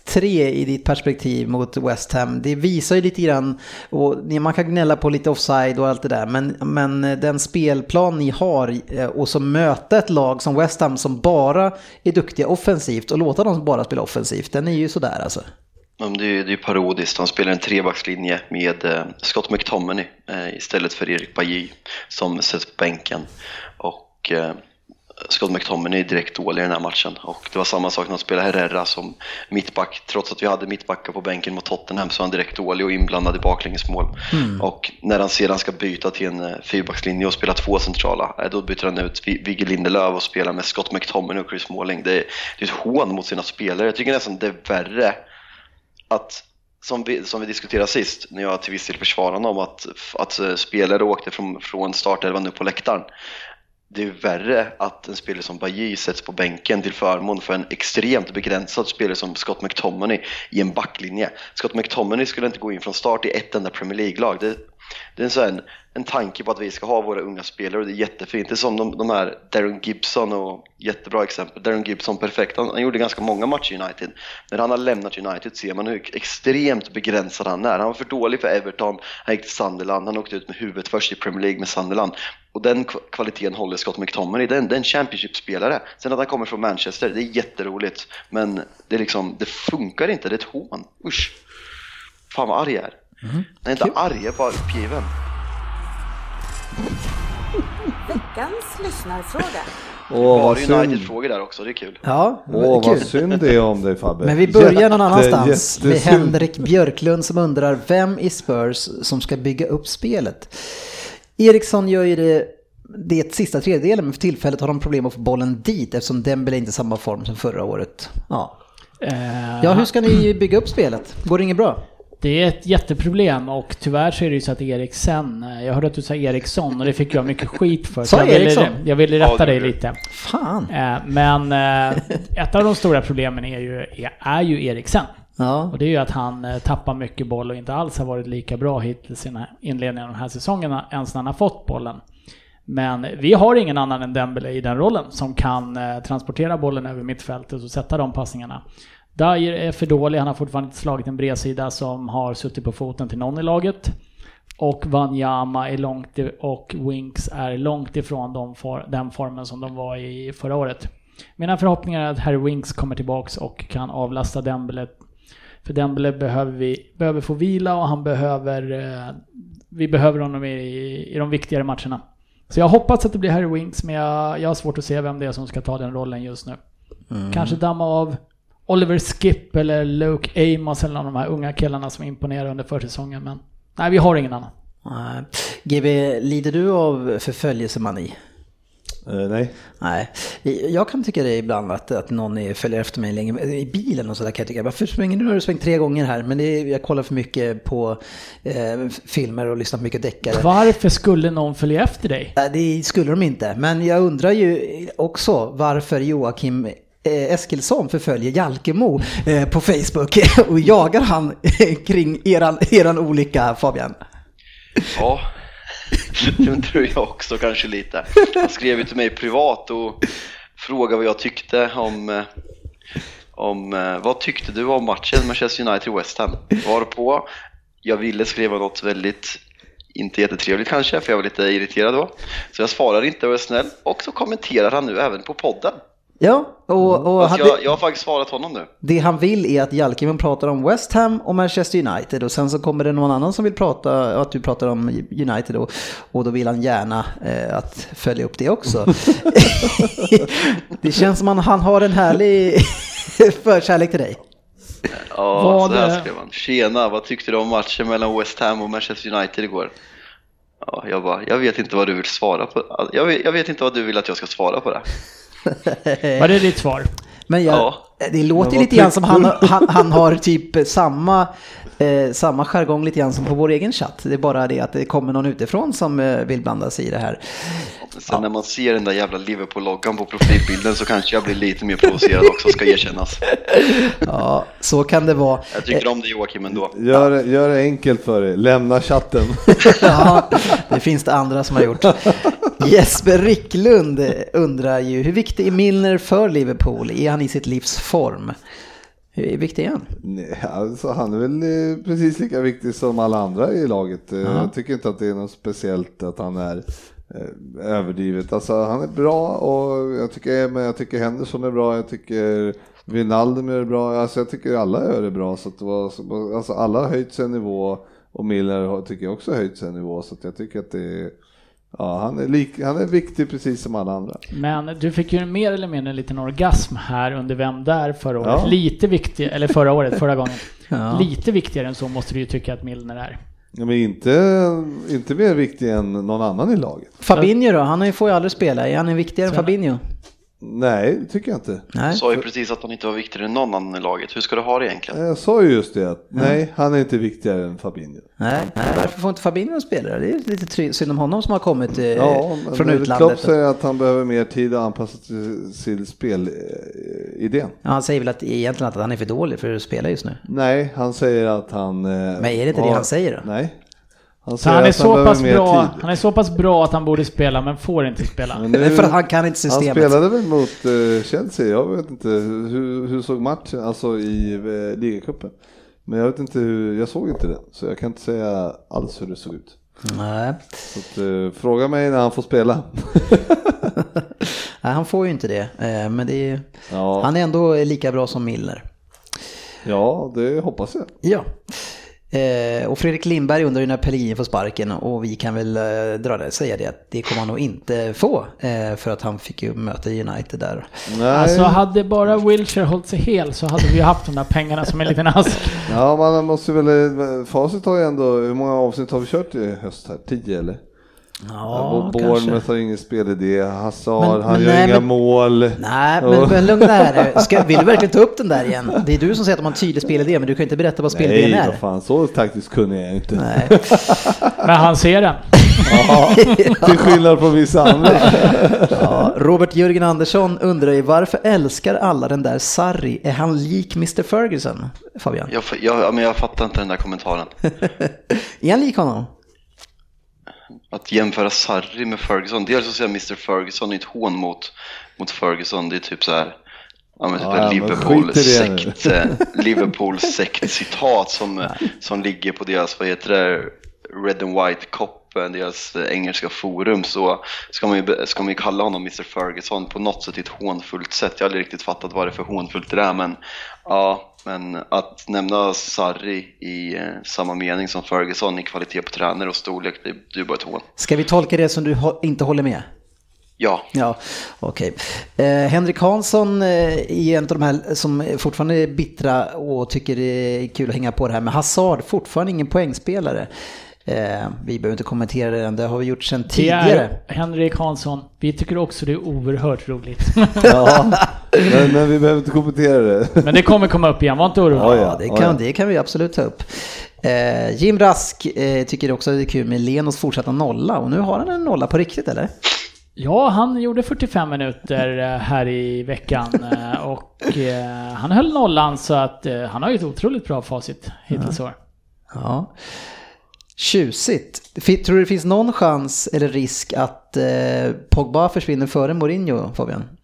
1-3 i ditt perspektiv mot West Ham, det visar ju lite grann, och man kan gnälla på lite offside och allt det där, men, men eh, den spelplan ni har eh, och så möta ett lag som West Ham som bara är duktiga offensivt och låta dem bara spela offensivt, den är ju sådär alltså. det är ju parodiskt. de spelar en trebackslinje med eh, Scott McTominay istället för Erik Bajy som sätts på bänken. Och Scott McTominay är direkt dålig i den här matchen. Och det var samma sak när han spelade Herrera som mittback. Trots att vi hade mittbackar på bänken mot Tottenham så var han direkt dålig och inblandad i baklängesmål. Mm. Och när han sedan ska byta till en fyrbackslinje och spela två centrala, då byter han ut Vigge Lindelöf och spelar med Scott McTominay och Chris Smalling. Det är, det är ett hån mot sina spelare. Jag tycker nästan det är värre att som vi, som vi diskuterade sist, när jag till viss del försvarade honom, att, att eh, spelare åkte från, från startelvan upp på läktaren. Det är värre att en spelare som Bajy sätts på bänken till förmån för en extremt begränsad spelare som Scott McTominay i en backlinje. Scott McTominay skulle inte gå in från start i ett enda Premier League-lag. Det, det är en, här en tanke på att vi ska ha våra unga spelare och det är jättefint. Det är som de, de här Darren Gibson och jättebra exempel. Darren Gibson perfekt. Han, han, gjorde ganska många matcher i United. När han har lämnat United ser man hur extremt begränsad han är. Han var för dålig för Everton, han gick till Sunderland, han åkte ut med huvudet först i Premier League med Sunderland. Och den kvaliteten håller Scott McTominay. Det är en Championship-spelare. Sen att han kommer från Manchester, det är jätteroligt. Men det, är liksom, det funkar inte, det är ett hån. Usch! Fan vad arg jag är. Mm. Nej, inte arg, jag är bara uppgiven. Veckans lyssnarfråga. Åh, vad synd. United-frågor där också, det är kul. Ja, Åh, vad synd det är om dig Fabbe. Men vi börjar någon annanstans med Henrik Björklund som undrar vem i Spurs som ska bygga upp spelet. Eriksson gör ju det det sista tredjedelen, men för tillfället har de problem att få bollen dit eftersom Dembele inte är i samma form som förra året. Ja. Uh, ja, hur ska ni bygga upp spelet? Går det inget bra? Det är ett jätteproblem och tyvärr så är det ju så att Eriksen, jag hörde att du sa Eriksson och det fick jag mycket skit för. Sa jag Eriksson? Ville, jag ville rätta dig lite. Fan. Eh, men eh, ett av de stora problemen är ju, är ju Eriksen. Ja. Och det är ju att han eh, tappar mycket boll och inte alls har varit lika bra hittills i inledningen av den här säsongen ens när han har fått bollen. Men vi har ingen annan än Dembele i den rollen som kan transportera bollen över mittfältet och sätta de passningarna. Dyer är för dålig, han har fortfarande inte slagit en bredsida som har suttit på foten till någon i laget. Och Wanyama är långt och Winks är långt ifrån de for, den formen som de var i förra året. Mina förhoppningar är att Harry Winks kommer tillbaks och kan avlasta Dembele. För Dembele behöver vi behöver få vila och han behöver... Eh, vi behöver honom i, i de viktigare matcherna. Så jag hoppas att det blir Harry Winks, men jag, jag har svårt att se vem det är som ska ta den rollen just nu. Mm. Kanske damma av Oliver Skip eller Luke Amos eller någon av de här unga killarna som imponerade under försäsongen. Men nej, vi har ingen annan. Nej. GB, lider du av förföljelsemani? Uh, nej. Nej. Jag kan tycka det ibland att, att någon är, följer efter mig länge. I bilen och sådär kan jag tycka. Varför svänger du? Nu har du svängt tre gånger här. Men det är, jag kollar för mycket på eh, filmer och lyssnar på mycket deckare. Varför skulle någon följa efter dig? Nej, det skulle de inte. Men jag undrar ju också varför Joakim Eh, Eskilsson förföljer Jalkemo eh, på Facebook och jagar han eh, kring eran, eran olycka Fabian? Ja, det tror jag också kanske lite. Han skrev ju till mig privat och frågade vad jag tyckte om, om vad tyckte du om matchen Manchester United-West Ham? Varpå jag ville skriva något väldigt inte jättetrevligt kanske, för jag var lite irriterad då. Så jag svarar inte och är snäll. Och så kommenterar han nu även på podden. Ja, och, mm. och hade, jag, jag, har faktiskt svarat honom nu. Det han vill är att Jalkimen pratar om West Ham och Manchester United och sen så kommer det någon annan som vill prata, att du pratar om United då, och då vill han gärna eh, att följa upp det också. det känns som att han har en härlig förkärlek till dig. Ja, vad, så här skrev han. Tjena, vad tyckte du om matchen mellan West Ham och Manchester United igår? Ja, jag bara, jag vet inte vad du vill svara på. Jag vet, jag vet inte vad du vill att jag ska svara på det. Var det ditt svar? Men jag, ja. det låter lite grann som han, han, han har typ samma, eh, samma jargong lite grann som på vår egen chatt. Det är bara det att det kommer någon utifrån som eh, vill blanda sig i det här. Sen ja. när man ser den där jävla Liverpool-loggan på profilbilden så kanske jag blir lite mer provocerad också, ska erkännas. Ja, så kan det vara. Jag tycker om det Joakim ändå. Gör, gör det enkelt för dig, lämna chatten. Ja, det finns det andra som har gjort. Jesper Ricklund undrar ju, hur viktig är Milner för Liverpool? Är han i sitt livs form? Hur viktig är han? Nej, alltså, han är väl eh, precis lika viktig som alla andra i laget. Uh -huh. Jag tycker inte att det är något speciellt att han är eh, överdrivet. Alltså han är bra och jag tycker, men jag tycker Henderson är bra, jag tycker Wijnaldum det bra, alltså jag tycker alla gör det bra. Så att det var, alltså alla har höjt sig en nivå och Miller har, tycker jag också höjt sig en nivå så jag tycker att det är Ja, han är, lik, han är viktig precis som alla andra. Men du fick ju mer eller mindre en liten orgasm här under Vem där förra året. Ja. Lite viktig, eller förra året, förra gången. Ja. Lite viktigare än så måste du ju tycka att Milner är. Ja, men inte, inte mer viktig än någon annan i laget. Fabinho då? Han får ju aldrig spela. Är han viktigare än Fabinho? Nej, det tycker jag inte. Nej. sa ju precis att han inte var viktigare än någon annan i laget. Hur ska du ha det egentligen? Jag sa ju just det, att nej, han är inte viktigare än Fabinho. Nej, nej, varför får inte Fabinho spela? Det är lite synd om honom som har kommit eh, Ja, från Klopp utlandet. säger att han behöver mer tid att anpassa till, till spelidén. Ja, han säger väl att egentligen att han är för dålig för att spela just nu. Nej, han säger att han... eh, Men är det inte det han säger då? Nej. Han Så säger han är, så pass bra, han är så pass bra att han borde spela, men får inte spela. Men Det nu, för han kan inte han systemet. spelade väl mot eh, Chelsea, jag vet inte hur, hur såg matchen, alltså i uh, ligacupen. Men jag vet inte hur, jag såg inte den, så jag kan inte säga alls hur det såg ut. Nej. Så att, eh, fråga mig när han får spela. Nej, han får ju inte det. Men det är, Ja. han är ändå lika bra som Milner. ja, det hoppas jag. Ja. Eh, och Fredrik Lindberg undrar ju när Pellegrini får sparken och vi kan väl eh, dra det, säga det att det kommer han nog inte få eh, för att han fick ju möta United där. Nej. Alltså hade bara Wilshire hållit sig hel så hade vi ju haft de där pengarna som en liten ask. Ja, man måste väl, eh, facit har ju ändå, hur många avsnitt har vi kört i höst här? Tio eller? Ja, Bournemouth har ingen spelidé, Hazard, Men- han men gör nej, inga men- mål. Nej, men, men lugna här. Ska, vill du verkligen ta upp den där igen? Det är du som säger att de har en tydlig spelidé, men du kan inte berätta vad spelidén Nej, är. vad fan, så taktiskt kunnig är jag inte. Nej. Men han ser den. Ja, till skillnad från vissa andra. Ja, Robert Jörgen Andersson undrar ju varför älskar alla den där Sarri? Är han lik Mr Ferguson, Fabian? Jag, jag, ja, men jag fattar inte den där kommentaren. Är han lik honom? Att jämföra Sarri med Ferguson, dels att säga Mr Ferguson är ett hån mot, mot Ferguson, det är typ så här Ja, men typ Ja, en i. Liverpool-sekt, eh, Liverpool-sekt-citat som, eh, som ligger på deras, vad heter det, Red and White Cop, eh, deras eh, engelska forum, så ska man, ju, ska man ju kalla honom Mr Ferguson på något sätt i ett hånfullt sätt. Jag har aldrig riktigt fattat vad det är för hånfullt det är, men ja, men att nämna Sarri i eh, samma mening som Ferguson i kvalitet på tränare och storlek, det, det är bara ett hån. Ska vi tolka det som du inte håller med? Ja, Ja, okej. Eh, Henrik Hansson eh, är en av de här som fortfarande är bittra och tycker det är kul att hänga på det här med Hazard, fortfarande ingen poängspelare. Eh, vi behöver inte kommentera det än, det har vi gjort sedan Det tidigare. är Henrik Hansson. Vi tycker också det är oerhört roligt. Ja, men, men vi behöver inte kommentera det. Men det kommer komma upp igen, var inte orolig. Ja, Ja, det kan, ja. det kan vi absolut ta upp. Eh, Jim Rask eh, tycker också det är kul med Lenos fortsatta nolla och nu har han en nolla på riktigt eller? Ja, han gjorde 45 minuter eh, här i veckan eh, och eh, han höll nollan så att han har ju ett otroligt bra facit hittills i år. Ja. Tjusigt. Tror du det finns någon chans eller risk att eh, Pogba försvinner före Mourinho, Fabian?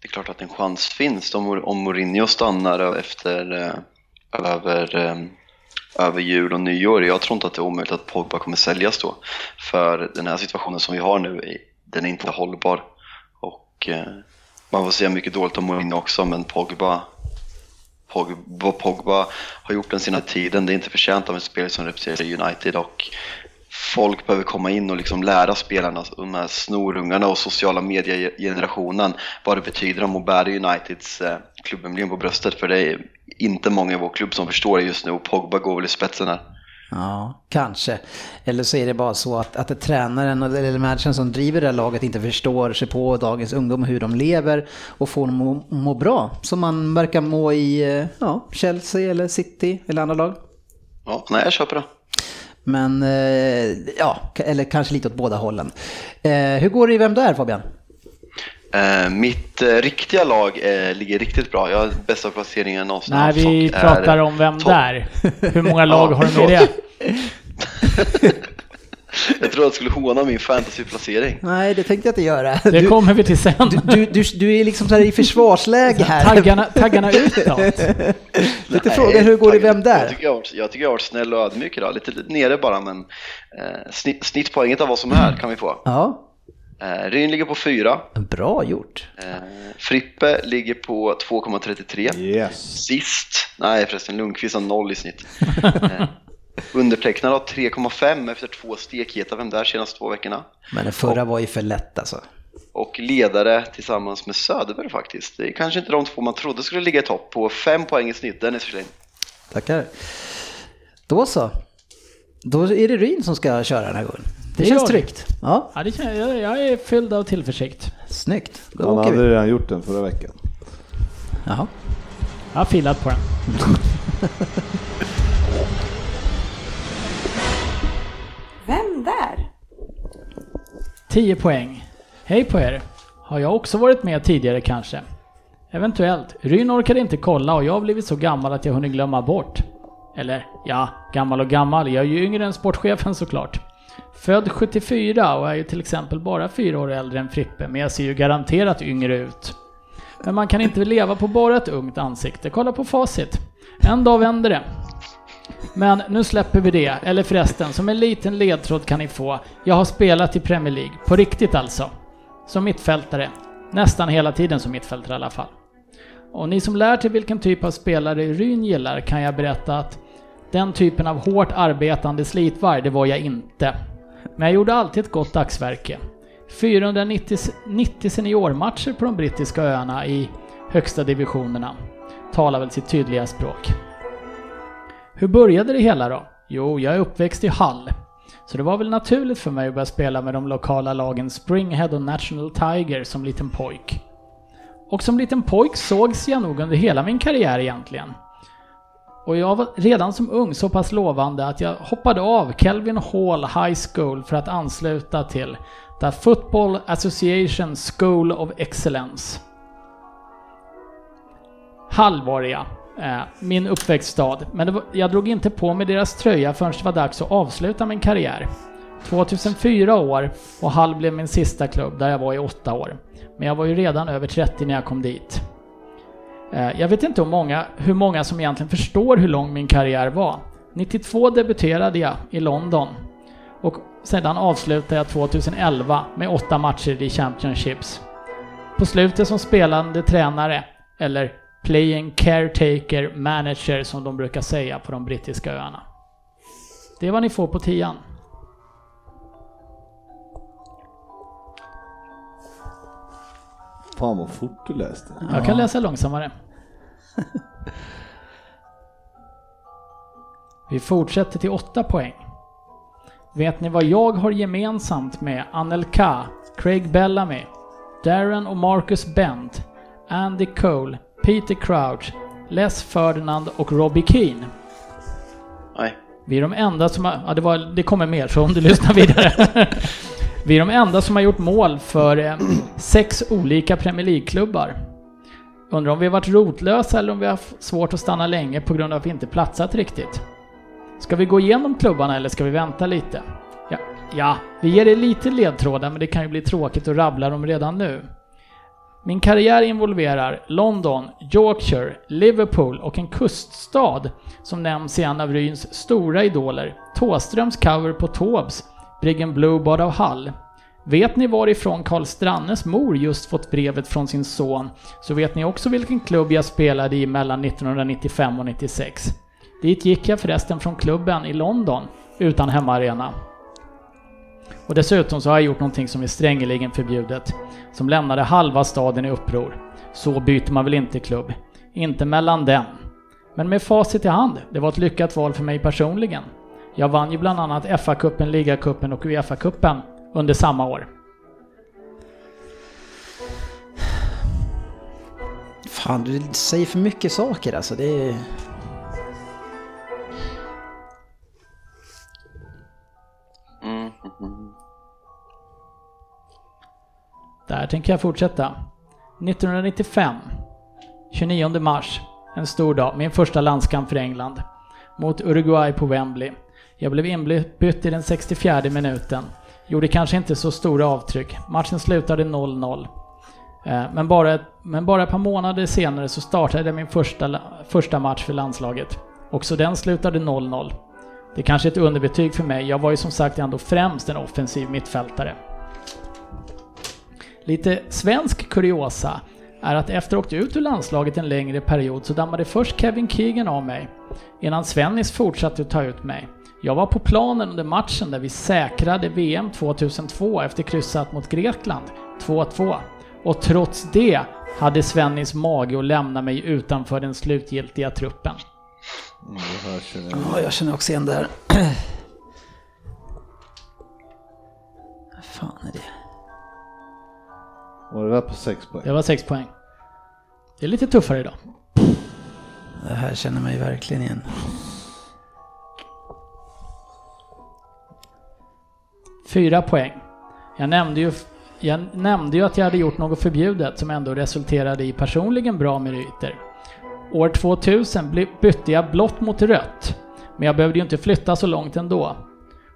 det är klart att en chans finns om, om Mourinho stannar efter, eh, över, eh, över jul och nyår. Jag tror inte att det är omöjligt att Pogba kommer säljas då. För den här situationen som vi har nu, den är inte hållbar. Och eh, man får säga mycket dåligt om Mourinho också, men Pogba, vad Pogba har gjort den sina tiden, det är inte förtjänt av en spelare som representerar United. Och folk behöver komma in och liksom lära spelarna, de här snorungarna och sociala mediegenerationen vad det betyder om att bära Uniteds eh, klubbemblem på bröstet. För det är inte många i vår klubb som förstår det just nu och Pogba går väl i spetsen här. Ja, kanske. Eller så är det bara så att, att tränaren eller managern som driver det här laget inte förstår sig på dagens ungdom, hur de lever och får dem att må, bra. Som man verkar må i eh, ja, Chelsea eller City eller andra lag. Ja, nej, jag köper det. Men eh, ja, eller kanske lite åt båda hållen. Eh, hur går det i Vem där Fabian? Eh, mitt eh, riktiga lag eh, ligger riktigt bra. Jag har bästa placeringen någonsin Nej, vi pratar om vem topp. där. Hur många lag Ja, har du med det? Jag tror att jag skulle håna min fantasyplacering. Nej, det tänkte jag inte göra. Det Du, kommer vi till sen. du, du, du, du är liksom så här i försvarsläge här. Taggarna, taggarna utåt. Lite fråga hur går det Vem Jag där? tycker jag, har varit- jag tycker jag har varit snäll och ödmjuk idag. Lite, lite nere bara, men eh, snitt, snittpoänget av vad som är kan vi få. Ja, Eh, Ryn ligger på 4. bra gjort. Eh, Frippe ligger på 2,33. Yes. Sist, nej förresten Lundqvist har 0 i snitt. Eh, undertecknad har 3,5 efter två stekheta Vem där senaste två veckorna. Men den förra var ju för lätt alltså. Och ledare tillsammans med Söderberg faktiskt. Det är kanske inte de två man trodde skulle ligga i topp på 5 poäng i snitt. Dennis Ferlin. Tackar. Då så. Då är det Ryn som ska köra den här gången. Det, Det känns vi. tryggt. Ja, Ja, det känner jag, jag är fylld av tillförsikt. snyggt. Då Han åker hade vi. redan gjort den förra veckan. Jaha. Jag har filat på den. Vem där? 10 poäng. Hej på er. Har jag också varit med tidigare kanske? Eventuellt. Ryn orkade inte kolla och jag har blivit så gammal att jag hunnit glömma bort. Eller, ja, gammal och gammal. Jag är ju yngre än sportchefen såklart. Född 74 och är ju till exempel bara fyra år äldre än Frippe, men jag ser ju garanterat yngre ut. Men man kan inte leva på bara ett ungt ansikte. Kolla på facit. En dag vänder det. Men nu släpper vi det. Eller förresten, som en liten ledtråd kan ni få. Jag har spelat i Premier League. På riktigt alltså. Som mittfältare. Nästan hela tiden som mittfältare i alla fall. Och ni som lärt er vilken typ av spelare Ryn gillar kan jag berätta att den typen av hårt arbetande slitvarg, det var jag inte. Men jag gjorde alltid ett gott dagsverke. 490 seniormatcher på de brittiska öarna i högsta divisionerna talar väl sitt tydliga språk. Hur började det hela då? Jo, jag är uppväxt i Hall. Så det var väl naturligt för mig att börja spela med de lokala lagen Springhead och National Tiger som liten pojk. Och som liten pojk sågs jag nog under hela min karriär egentligen. Och jag var redan som ung så pass lovande att jag hoppade av Kelvin Hall High School för att ansluta till The Football Association School of Excellence. Hall var det ja. Eh, min uppväxtstad. Men det var, jag drog inte på mig deras tröja förrän det var dags att avsluta min karriär. 2004 år och Hall blev min sista klubb där jag var i åtta år. Men jag var ju redan över 30 när jag kom dit. Eh, jag vet inte hur många, hur många som egentligen förstår hur lång min karriär var. 92 debuterade jag i London. Och sedan avslutade jag 2011 med åtta matcher i Championships. På slutet som spelande tränare, eller playing caretaker manager som de brukar säga på de brittiska öarna. Det är vad ni får på tian. Fan vad fort du läste. Jag kan läsa långsammare. Vi fortsätter till 8 poäng. Vet ni vad jag har gemensamt med Anelka, Craig Bellamy, Darren och Marcus Bent, Andy Cole, Peter Crouch, Les Ferdinand och Robbie Keane? Nej. Vi är de enda som har... Ja, det, var, det kommer mer, så om du lyssnar vidare. Vi är de enda som har gjort mål för eh, sex olika Premier League-klubbar. Undrar om vi har varit rotlösa eller om vi har haft svårt att stanna länge på grund av att vi inte platsat riktigt. Ska vi gå igenom klubbarna eller ska vi vänta lite? Ja, ja vi ger er lite ledtrådar men det kan ju bli tråkigt att rabbla dem redan nu. Min karriär involverar London, Yorkshire, Liverpool och en kuststad som nämns i en av Ryns stora idoler, Tåströms cover på Taubes Briggen Blue bad av Hall. Vet ni varifrån Karl Strannes mor just fått brevet från sin son, så vet ni också vilken klubb jag spelade i mellan 1995 och 96. Dit gick jag förresten från klubben i London, utan hemmaarena. Och dessutom så har jag gjort någonting som är strängeligen förbjudet, som lämnade halva staden i uppror. Så byter man väl inte klubb? Inte mellan dem. Men med facit i hand, det var ett lyckat val för mig personligen. Jag vann ju bland annat FA-cupen, Liga-cupen och Uefa-cupen under samma år. Fan, du säger för mycket saker alltså. Det är... Mm, Där tänker jag fortsätta. 1995, 29 mars, en stor dag, min första landskamp för England. Mot Uruguay på Wembley. Jag blev inbytt i den 64 minuten. Gjorde kanske inte så stora avtryck. Matchen slutade 0-0. Eh, men bara, men bara ett par månader senare så startade jag min första, första match för landslaget. Också den slutade 0-0. Det är kanske är ett underbetyg för mig. Jag var ju som sagt ändå främst en offensiv mittfältare. Lite svensk kuriosa är att efter att ha åkt ut ur landslaget en längre period så dammade först Kevin Keegan av mig innan Svennis fortsatte att ta ut mig. Jag var på planen under matchen där vi säkrade VM 2002 efter kryssat mot Grekland, 2-2. Och trots det hade Svennis mage att lämna mig utanför den slutgiltiga truppen. Mm, det här känner jag. Ja, jag känner också igen det här. Vad fan är det? Var det där på sex poäng? Det var 6 poäng. Det är lite tuffare idag. Det här känner man ju verkligen igen. Fyra poäng. Jag nämnde, ju, jag nämnde ju att jag hade gjort något förbjudet som ändå resulterade i personligen bra meriter. År 2000 bytte jag blått mot rött, men jag behövde ju inte flytta så långt ändå.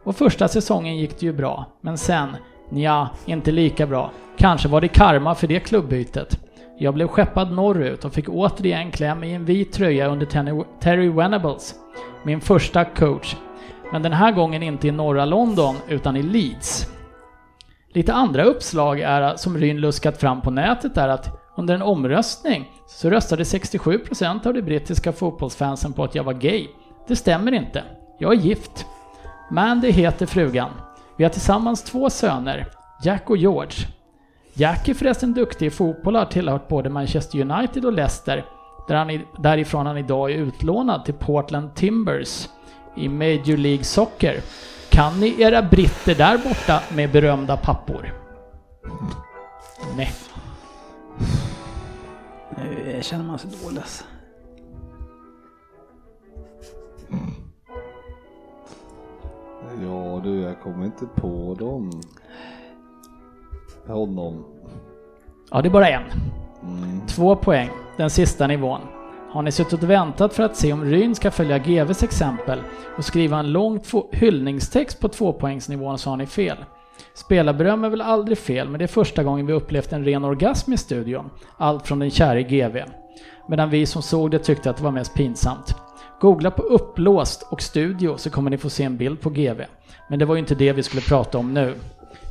Och första säsongen gick det ju bra, men sen, ja, inte lika bra. Kanske var det karma för det klubbytet. Jag blev skeppad norrut och fick återigen kläm i en vit tröja under Terry Venables, min första coach. Men den här gången inte i norra London, utan i Leeds. Lite andra uppslag är, som Ryn luskat fram på nätet är att under en omröstning så röstade 67% av de brittiska fotbollsfansen på att jag var gay. Det stämmer inte. Jag är gift. Mandy heter frugan. Vi har tillsammans två söner, Jack och George. Jack är förresten duktig i fotboll och har tillhört både Manchester United och Leicester, där han, i- därifrån han idag är utlånad till Portland Timbers i Major League Soccer. Kan ni era britter där borta med berömda pappor? Nej. Nu känner man sig dålig alltså. Ja du, jag kommer inte på dem. Honom. Ja, det är bara en. Två poäng, den sista nivån. Har ni suttit och väntat för att se om Ryn ska följa GVs exempel och skriva en lång hyllningstext på tvåpoängsnivån så har ni fel. Spelarberöm är väl aldrig fel, men det är första gången vi upplevt en ren orgasm i studion. Allt från den käre GV. Medan vi som såg det tyckte att det var mest pinsamt. Googla på upplåst och studio så kommer ni få se en bild på GV. Men det var ju inte det vi skulle prata om nu.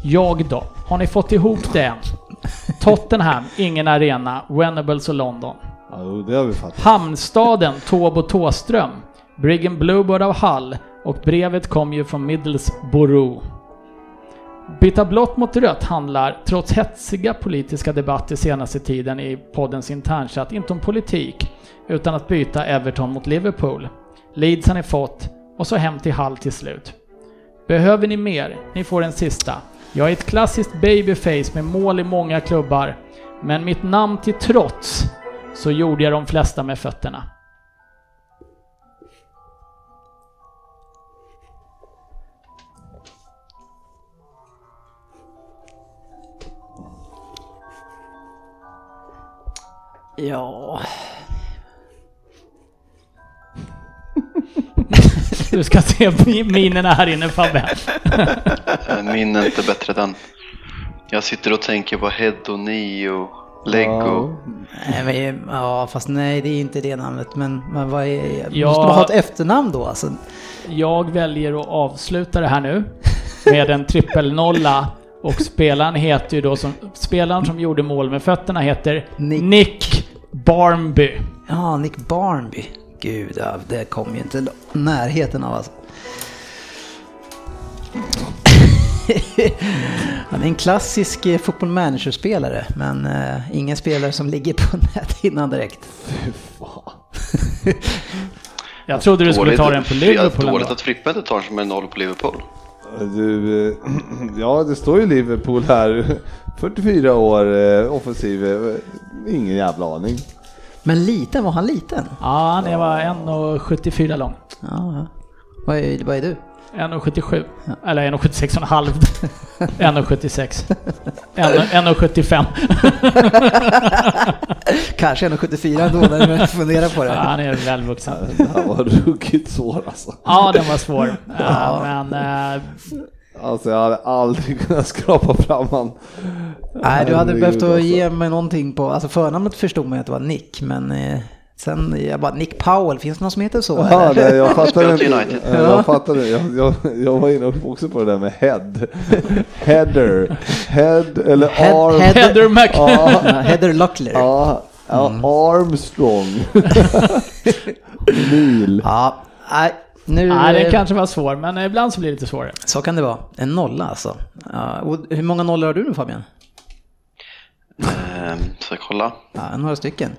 Jag då? Har ni fått ihop det än? Tottenham, ingen arena, Venables och London. Ja, det har vi fattat. Hamnstaden, Tåbo Tåström, Briggen Bluebird av Hall och brevet kom ju från Middlesbrough. Byta blått mot rött handlar, trots hetsiga politiska debatter senaste tiden i poddens internchatt, inte om politik, utan att byta Everton mot Liverpool. Leeds har ni fått, och så hem till Hall till slut. Behöver ni mer? Ni får en sista. Jag är ett klassiskt babyface med mål i många klubbar, men mitt namn till trots så gjorde jag de flesta med fötterna. Ja, Du ska se mi- minerna här inne Fabbe. Eh, Min är inte bättre än den. Jag sitter och tänker på Head och Neo, Lego. nej, men, ja, fast nej det är inte det namnet. Men, men vad är, Ja. måste man ha ett efternamn då alltså? Jag väljer att avsluta det här nu med en trippelnolla och spelaren heter ju då som, spelaren som gjorde mål med fötterna heter Nick. Nick Barnby. Ja, Nick Barnby. Gud, ja, det kom ju inte närheten av alltså. Han är en klassisk eh, football manager-spelare, men eh, ingen spelare som ligger på näthinnan direkt. Jag trodde du skulle ta den på Liverpool Dåligt att Frippe inte tar som en noll på Liverpool. Du, eh, ja det står ju Liverpool här. 44 år offensiv. Ingen jävla aning. Men liten, var han liten? Ja, han är var 1,74 lång. Ja, ja. Vad är, vad är du? 1,77. Eller 1,76,5. 1,76. 1,75. Kanske 1,74 ändå när du funderar på Ja, det. han är välvuxen. Det här var ruggigt svår alltså. Ja, den var svår. Ja, men eh, Alltså jag hade aldrig kunnat skrapa fram han. Nej, du hade Herregud, behövt att alltså. ge mig någonting på, alltså förnamnet förstod man att det var Nick, men eh, sen, jag bara, Nick Powell, finns det någon som heter så? Ja, eller? det, jag fattade inte. Eh, Jag fattade, jag, jag, jag var inne också på det där med head. Header. Head eller Head- arm. head- Heather Mc... Ja, Ja, Heather Luckler. ja, ja Mm. Armstrong. Neil. Ja, nej, nu... Nej, den kanske var svår, men ibland så blir det lite svårare. Så kan det vara. En nolla alltså. Ja, och hur många nollor har du nu Fabian? Ehm, Så jag kolla. Ja, några stycken.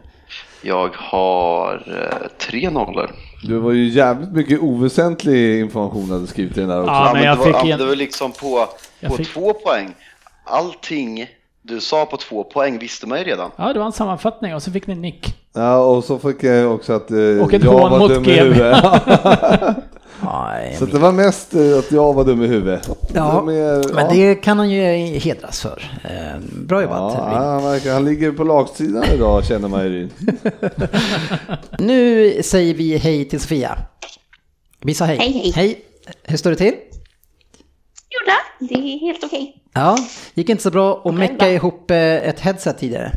Jag har eh, tre nollor. Du var ju jävligt mycket oväsentlig information du hade skrivit i den där också. Ja, men jag det, var, fick igen- det var liksom på, på fick- två poäng. Allting du sa på två poäng visste man ju redan. Ja, det var en sammanfattning och så fick ni nick. Ja, och så fick jag också att eh, Och ett jag var mot dum i huvudet. Nej, så det var mest eh, att jag var dum i huvudet. Ja, är- men ja. det kan han ju hedras för. Eh, Bra jobbat. Ja, han, verkar, han ligger på lagsidan idag känner man ju. Nu säger vi hej till Sofia. Vi sa hej. Hej, hej. Hej. Hur står det till? Jo då, det är helt okej. Ja, gick inte så bra att mecka ihop eh, ett headset tidigare.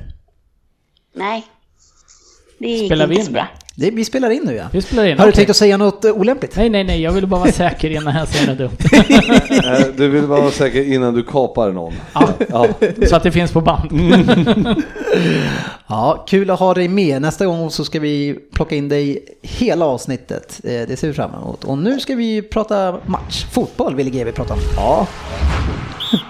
Nej, det Spelar vi in bra. Det, vi spelar in nu ja. Vi spelar in. Har du okej. tänkt att säga något eh, olämpligt? Nej, nej, nej, jag ville bara vara säker innan jag säger något dumt. Du vill vara säker innan du kapar någon. Ja, Ja. så att det finns på band. Ja, kul att ha dig med. Nästa gång så ska vi plocka in dig hela avsnittet. Eh, Det ser vi fram emot. Och nu ska vi prata match. Fotboll vill GB prata om. ja.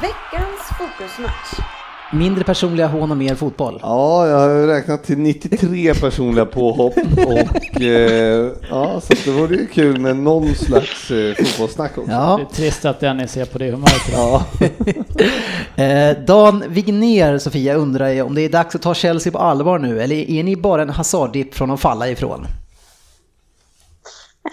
Veckans fokusmatch. Mindre personliga hån och mer fotboll. Ja, jag har räknat till 93 personliga påhopp och eh, ja, så det vore ju kul med någon slags eh, fotbollssnack också. Det Ja. är trist att Dennis är på det humöret. Ja. Eh, Dan Wigner, Sofia, undrar ju om det är dags att ta Chelsea på allvar nu eller är ni bara en hasarddipp från att falla ifrån?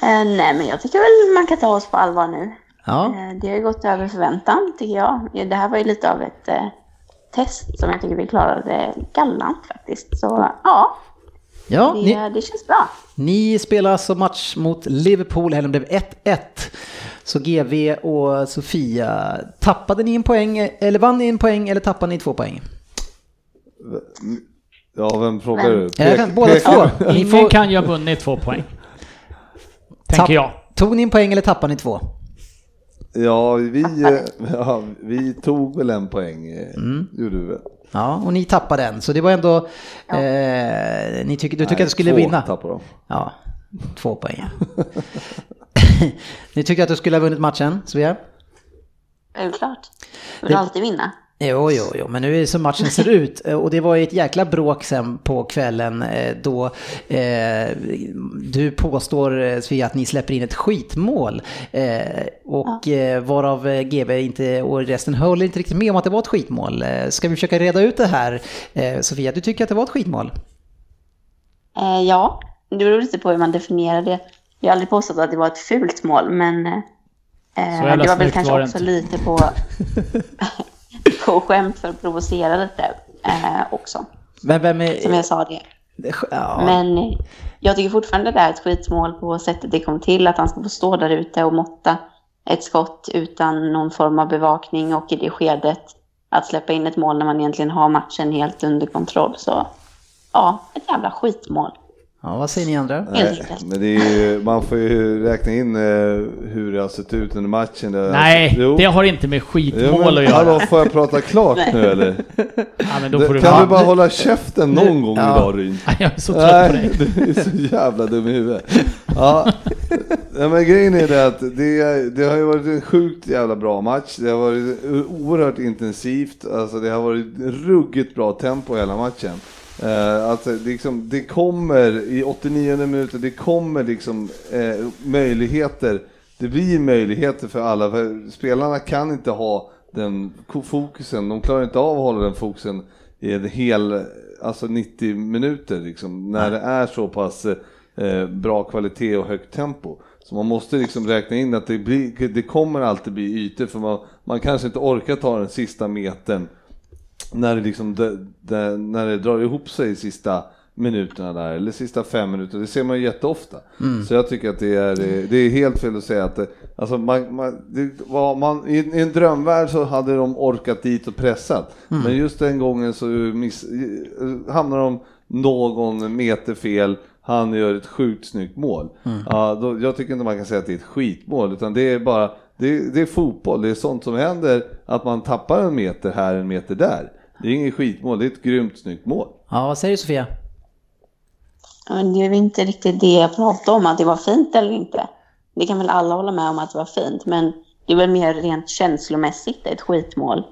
Eh, nej, men jag tycker väl man kan ta oss på allvar nu. Ja, Eh, det har ju gått över förväntan, tycker jag. Ja, Det här var ju lite av ett eh, test som jag tycker vi klarade galant faktiskt. Så ja, ja det, ni, det känns bra. ni spelar alltså match mot Liverpool, helgen blev 1-1. Så GV och Sofia, tappade ni en poäng, eller vann ni en poäng eller tappade ni två poäng? ja, vem frågar du? Jag kan, båda pek- två. Ni Ingen får, kan ju ha vunnit två poäng. Tänker jag. Tog ni en poäng eller tappade ni två? Ja, vi, eh, ja, vi tog väl en poäng, eh, Mm. gjorde vi väl? Ja, och ni tappade en. Så det var ändå... Eh, ni tycker, du tycker Nej, att du skulle två vinna? tappade de. Ja, två poäng. ni tycker att du skulle ha vunnit matchen, Sofia? Självklart. Vill Det- alltid vinna. Jo, jo, jo, men nu är det så matchen ser ut. Och det var ju ett jäkla bråk sen på kvällen eh, då eh, du påstår, eh, Sofia, att ni släpper in ett skitmål. Eh, och eh, varav GB inte, och resten håller inte riktigt med om att det var ett skitmål. Ska vi försöka reda ut det här? Eh, Sofia, du tycker att det var ett skitmål? Eh, ja, det beror lite på hur man definierar det. Jag har aldrig påstått att det var ett fult mål, men eh, det var väl kanske också inte. lite på, på skämt för att provocera lite eh, också. Men vem är... Som jag sa det. Ja, Men jag tycker fortfarande det är ett skitmål på sättet det kom till, att han ska få stå där ute och måtta ett skott utan någon form av bevakning och i det skedet att släppa in ett mål när man egentligen har matchen helt under kontroll. Så ja, ett jävla skitmål. Ja, vad säger ni andra? Nej, men det är ju, man får ju räkna in eh, hur det har sett ut under matchen. Nej, Jo. det har inte med Jo, skitmål men, att göra. Hallå, får jag prata klart nu eller? Ja, men då Det, får du kan du bara hålla käften någon gång Ja. idag Ryn? Jag är så trött på Nej, dig. du är så jävla dum i huvudet. Ja, ja men grejen är det att det, det har ju varit en sjukt jävla bra match. Det har varit oerhört intensivt. Alltså det har varit ruggigt bra tempo hela matchen. Uh, alltså, liksom, det kommer i 89 minuter, det kommer liksom eh, möjligheter. Det blir möjligheter för alla. För spelarna kan inte ha den fokusen. De klarar inte av att hålla den fokusen i en hel, alltså 90 minuter liksom, när det är så pass eh, bra kvalitet och högt tempo. Så man måste liksom räkna in att det, blir, det kommer alltid bli ytor för man, man kanske inte orkar ta den sista metern när det, liksom, det, det, när det drar ihop sig i sista minuterna där, eller sista fem minuter, det ser man ju jätteofta. Mm. Så jag tycker att det är, det är helt fel att säga att det, alltså man, man, det man, i, en drömvärld så hade de orkat dit och pressat, mm. men just den gången så miss, hamnar de någon meter fel, han gör ett sjukt snyggt mål. Mm. Ja, då, jag tycker inte man kan säga att det är ett skitmål, utan det är bara det, det är fotboll, det är sånt som händer, att man tappar en meter här, en meter där. Det är inget skitmål, det är ett grymt snyggt mål. Ja, vad säger du Sofia? Men det är inte riktigt det jag pratade om, att det var fint eller inte. Det kan väl alla hålla med om att det var fint, men det är väl mer rent känslomässigt ett skitmål.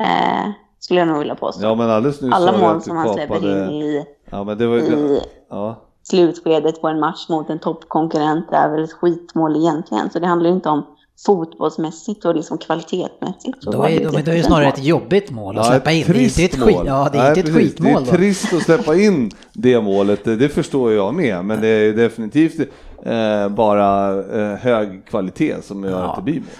Eh, skulle jag nog vilja påstå. Ja, men alldeles nyss alla mål som han släpper in i, ja, men det var, i ja. slutskedet på en match mot en toppkonkurrent är väl ett skitmål egentligen. Så det handlar inte om fotbollsmässigt och liksom kvalitetsmässigt. Då är, då, då är det snarare ett jobbigt mål att ja, släppa in. Det är ett skit, ja, det är Nej, inte ett skitmål. Det är trist att släppa in det målet, det förstår jag med, men det är definitivt eh, bara eh, hög kvalitet som gör ja. att det blir mål.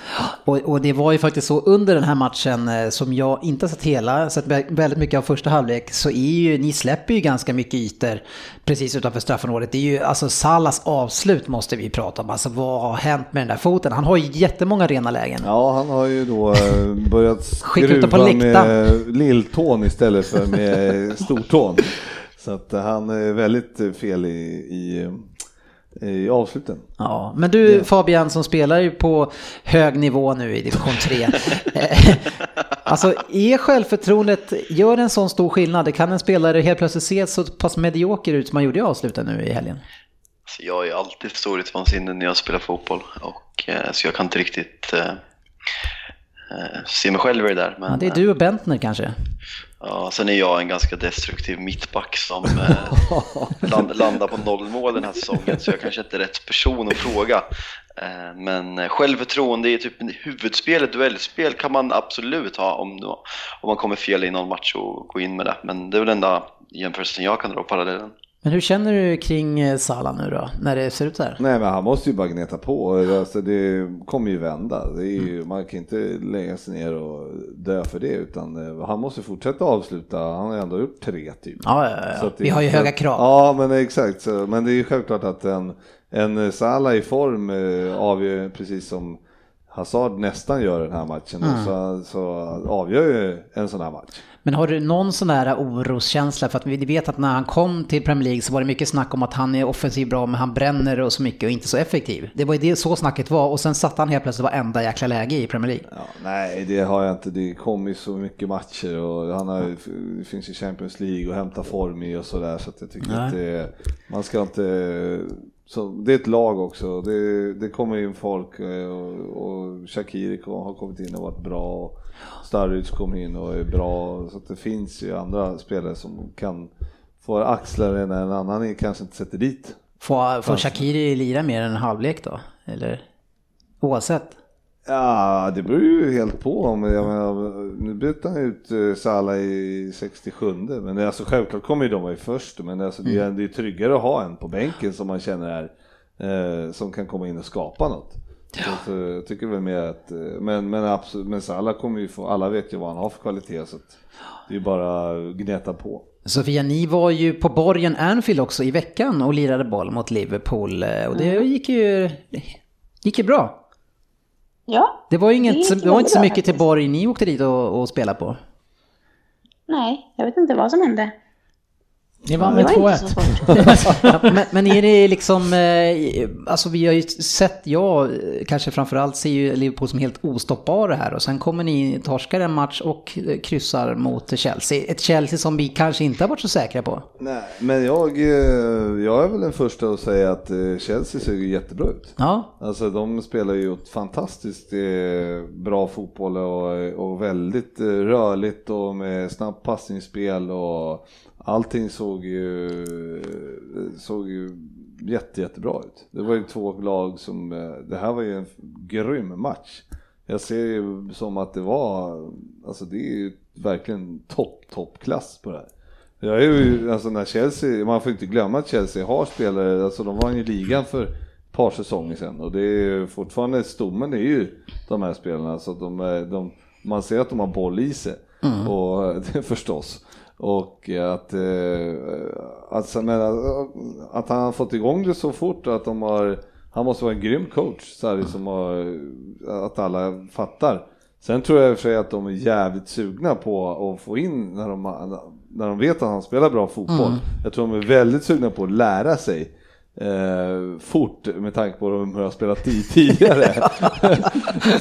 Och, och, det var ju faktiskt så under den här matchen eh, som jag inte har sett hela, sett väldigt mycket av första halvlek, så är ju, ni släpper ju ganska mycket ytor precis utanför straffområdet. Det är ju, alltså Salas avslut måste vi prata om. Alltså vad har hänt med den där foten? Han har ju jättemånga rena lägen. Ja, han har ju då eh, börjat skruva med lilltån istället för med stortån. Så att han är väldigt fel i, i i avsluten. Ja, men du ja. Fabian som spelar ju på hög nivå nu i division 3. Eh, alltså är självförtroendet, gör en sån stor skillnad? Kan en spelare helt plötsligt se så pass medioker ut som man gjorde i avsluten nu i helgen? Alltså, jag är alltid storhetsvansinnig när jag spelar fotboll och eh, så jag kan inte riktigt eh, eh, se mig själv i det där. Men, ja, det är du och Bentner kanske? Ja, sen är jag en ganska destruktiv mittback som eh, land, landar på nollmål den här säsongen så jag kanske inte är rätt person att fråga. Eh, men självförtroende i typ huvudspel, ett duellspel kan man absolut ha om, om man kommer fel i någon match och gå in med det. Men det är väl enda jämförelsen jag kan dra parallellen. Men hur känner du kring eh, Salah nu då, när det ser ut så här? Nej men han måste ju bara gneta på, alltså, det kommer ju vända. Det ju, mm. Man kan inte lägga sig ner och dö för det, utan eh, han måste fortsätta avsluta. Han har ändå gjort tre typ. Ja, ja, ja. Vi har ju höga krav. Ja, men exakt. Men det är ju självklart att en, en Salah i form eh, avgör, precis som Hazard nästan gör den här matchen, mm. så, så avgör ju en sån här match. Men har du någon sån där oroskänsla? För att vi vet att när han kom till Premier League så var det mycket snack om att han är offensiv bra men han bränner och så mycket och inte så effektiv. Det var ju det så snacket var och sen satt han helt plötsligt varenda jäkla läge i Premier League. Ja, nej, det har jag inte. Det kom ju så mycket matcher och han har, det finns ju Champions League och hämta form i och sådär så att jag tycker nej. att det, man ska inte så det är ett lag också. Det, det kommer in folk eh, och, och Shakiri har kommit in och varit bra. Starryds kom in och är bra. Så det finns ju andra spelare som kan få axlar när en annan kanske inte sätter dit. Får, får Shakiri lira mer än en halvlek då? Eller oavsett? Ja, det beror ju helt på. Om, jag menar, nu bytte han ut eh, Salah i 67 men det, alltså, självklart kommer ju de vara först. Men alltså, det, är, mm. det är tryggare att ha en på bänken som man känner är, eh, som kan komma in och skapa något. Ja. Så, jag tycker väl mer att, eh, men, men absolut, men Salah kommer ju få, alla vet ju vad han har för kvalitet så det är ju bara att gneta på. Sofia, ni var ju på borgen Anfield också i veckan och lirade boll mot Liverpool eh, och det mm. gick ju, gick ju bra. Ja. Det var ju inget, det, det var inte så mycket till Borg ni åkte dit och, och spelade på. Nej, jag vet inte vad som hände. Ni vann med 2-1. men, men är det liksom, eh, alltså vi har ju sett, jag kanske framförallt ser ju Liverpool som helt ostoppbara här och sen kommer ni torskar en match och kryssar mot Chelsea. Ett Chelsea som vi kanske inte har varit så säkra på. Nej, men jag, eh, jag är väl den första att säga att eh, Chelsea ser ju jättebra ut. Ja. Alltså de spelar ju ett fantastiskt bra fotboll och, och väldigt rörligt och med snabbt passningsspel och allting såg ju, såg ju jätte, jättebra ut. Det var ju två lag som, det här var ju en grym match. Jag ser ju som att det var, alltså det är ju verkligen topp, toppklass på det här. Jag är ju, alltså när Chelsea, man får inte glömma att Chelsea har spelare, alltså de var ju ligan för ett par säsonger sedan och det är fortfarande stommen är ju de här spelarna så de, är, de man ser att de har boll i sig mm. och det förstås. Och att, alltså, men, att han har fått igång det så fort att de har, han måste vara en grym coach, så som har, att alla fattar. Sen tror jag i och för sig att de är jävligt sugna på att få in när de, när de vet att han spelar bra fotboll. Mm. Jag tror de är väldigt sugna på att lära sig eh, fort med tanke på hur de har spelat tidigare.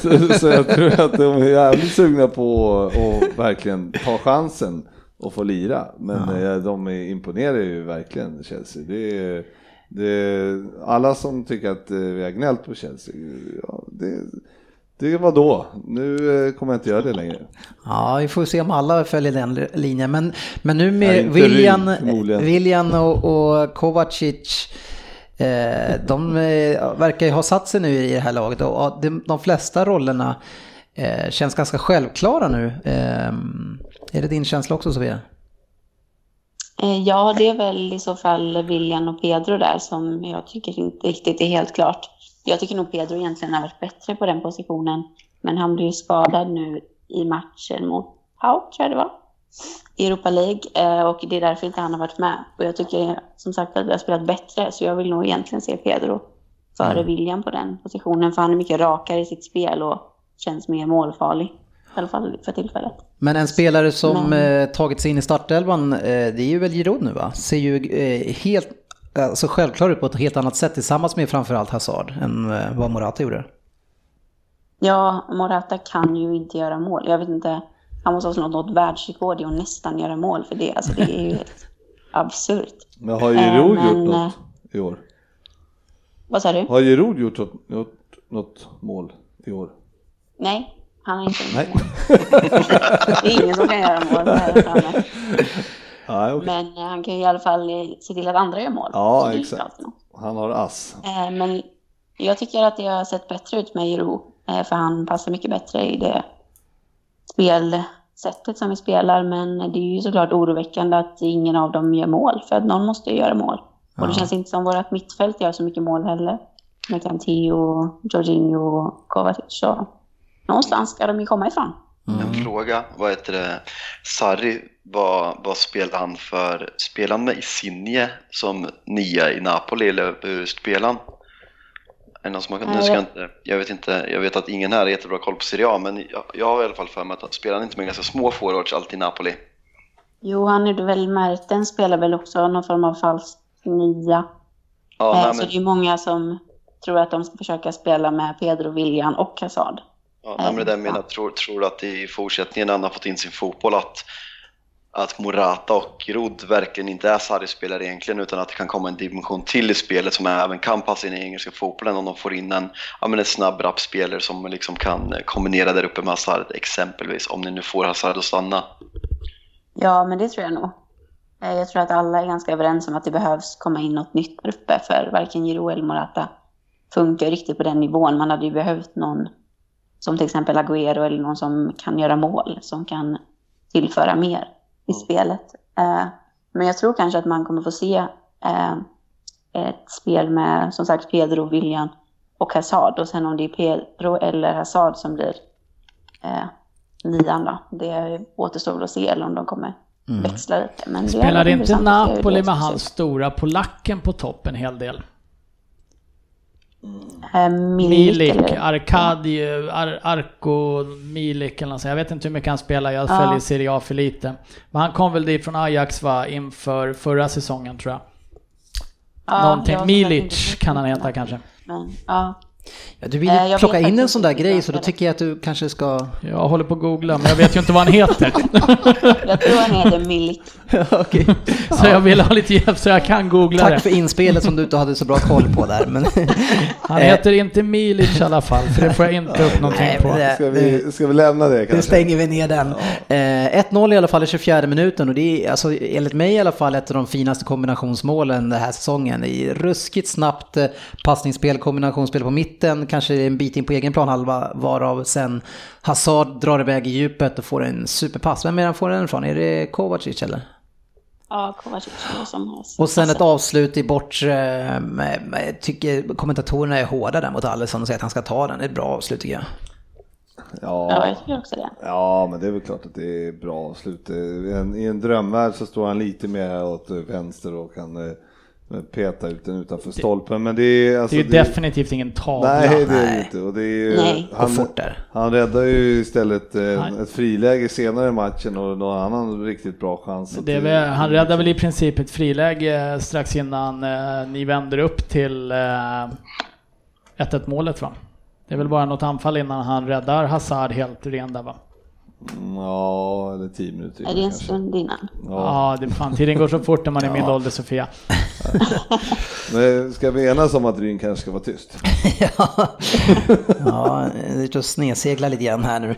så, så, jag tror att de är jävligt sugna på att verkligen ta chansen och få lira. Men ja. Eh, de imponerar ju verkligen Chelsea. Det är, det alla som tycker att eh, vi har gnällt på Chelsea, ja, det, det var då. Nu eh, kommer jag inte göra det längre. Ja, vi får se om alla följer den linjen. Men, men nu med Nej, William, William och, och Kovacic Eh, de verkar ju ha satt sig nu i det här laget och de flesta rollerna eh, känns ganska självklara nu. Är det din känsla också Sofia? Ja, det är väl i så fall William och Pedro där som jag tycker inte riktigt är helt klart. Jag tycker nog Pedro egentligen har varit bättre på den positionen. Men han blev ju skadad nu i matchen mot Pau, tror jag det var i Europa League eh, och det är därför inte han har varit med. Och jag tycker som sagt att vi har spelat bättre så jag vill nog egentligen se Pedro före mm. William på den positionen för han är mycket rakare i sitt spel och känns mer målfarlig. I alla fall för tillfället. Men en spelare som Men... Eh, tagit sig in i startelvan, eh, det är ju väl Giroud nu va? Ser ju helt alltså självklar ut på ett helt annat sätt tillsammans med framförallt Hazard än vad Morata gjorde. Ja, Morata kan ju inte göra mål. Jag vet inte han måste ha slått något världsrekord i att nästan göra mål för det. Alltså det är ju helt absurt. Men har Giroud äh, gjort något i år? Vad sa du? Har Giroud gjort något, något, något mål i år? Nej, han har inte Nej. det är ingen som kan göra mål här Ah, okay. Men han kan ju i alla fall se till att andra gör mål. Ja, exakt. Han har ass. Men jag tycker att det har sett bättre ut med Giroud. För han passar mycket bättre i det spelsättet som vi spelar. Men det är ju såklart oroväckande att ingen av dem gör mål. För att någon måste göra mål. Ja. Och det känns inte som vårt mittfält gör så mycket mål heller. Med Kanté Jorginho och Kovacic. Så någonstans ska de ju komma ifrån. Mm. En fråga, vad heter det? Sarri, vad, vad spelar han för? Spelar han med Insigne som nia i Napoli eller hur spelar han? Är någon som har, nu ska jag, inte, jag vet inte, jag vet att ingen här har jättebra koll på Serie A, men jag, jag har i alla fall för mig att spelar han inte med ganska små forwards alltid i Napoli? Jo, han är väl Merten spelar väl också någon form av falsk nia. Ja, eh, nej, så men... det är många som tror att de ska försöka spela med Pedro, William och Hazard. Ja, nej, men det där menar, tror, tror att i fortsättningen när han har fått in sin fotboll att att Morata och Rod verkligen inte är Sarri-spelare egentligen utan att det kan komma en dimension till i spelet som även kan passa in i engelska fotbollen om de får in en, ja, men en snabb rappspelare som liksom kan kombinera där uppe med Hazard exempelvis om ni nu får Hazard att stanna. Ja, men det tror jag nog. Eh, jag tror att alla är ganska överens om att det behövs komma in något nytt där uppe för varken Giroud eller Morata funkar riktigt på den nivån. Man hade ju behövt någon som till exempel Agüero eller någon som kan göra mål, som kan tillföra mer i spelet. Eh, men jag tror kanske att man kommer få se eh, ett spel med som sagt Pedro, William och Hazard. Och sen om det är Pedro eller Hazard som blir eh, nian då. Det återstår väl att se eller om de kommer mm. växla lite. Men Spelar inte Napoli med hans stora polacken på topp en hel del? Eh, Milik, Milik Arkadi, Ar Arko, Milik eller något Jag vet inte hur mycket han spelar, jag följer ja. Serie A för lite. Men han kom väl dit från Ajax va, inför förra säsongen tror jag. Ja, Någonting. Milic kan han heta kanske. Men, ja. Ja, du vill ju eh, plocka in en sån där grej så då tycker jag att du kanske ska... Jag håller på att googla men jag vet ju inte vad han heter. jag tror han heter Milik. okay. Så jag vill ha lite hjälp så jag kan googla Tack det. för inspelet som du inte hade så bra koll på där. Men han heter inte Milic i alla fall för det får jag inte upp någonting Nej, på. Det, ska, vi, ska vi lämna det kanske? Nu stänger vi ner den. Ja. Eh, 1-0 i alla fall i 24 minuten och det är alltså, enligt mig i alla fall ett av de finaste kombinationsmålen den här säsongen. I ruskigt snabbt eh, passningsspel, kombinationsspel på mitten kanske en bit in på egen planhalva varav sen Hazard drar iväg i djupet och får en superpass. Vem är det han får den ifrån? Är det Kovacic eller? Ja, Kovacic som har Och sen ett avslut i bortre, med, med, tycker kommentatorerna är hårda där mot Alisson och säger att han ska ta den. Det är ett bra avslut tycker jag. Ja, Ja, jag tycker också det. ja, men det är väl klart att det är bra avslut. I en, I en drömvärld så står han lite mer åt vänster och kan eh, peta ut den utanför stolpen. Men det är alltså... Det är ju definitivt ingen tavla. Nej, det är det inte. Och det är ju, Nej. Han, han räddar ju istället eh, ett friläge senare i matchen och någon annan riktigt bra chans. att Det är det- väl, han räddar väl i princip ett friläge strax innan eh, ni vänder upp till eh, 1-1 målet va? Det är väl bara något anfall innan han räddar Hazard helt ren där va? Ja, eller tio minuter Är det en stund innan? Ja, det, fan, tiden går så fort när man är i min ålder Sofia. Men ska vi enas om att Ryn kanske ska vara tyst? ja, ja, det är ute och snedsegla lite grann här nu.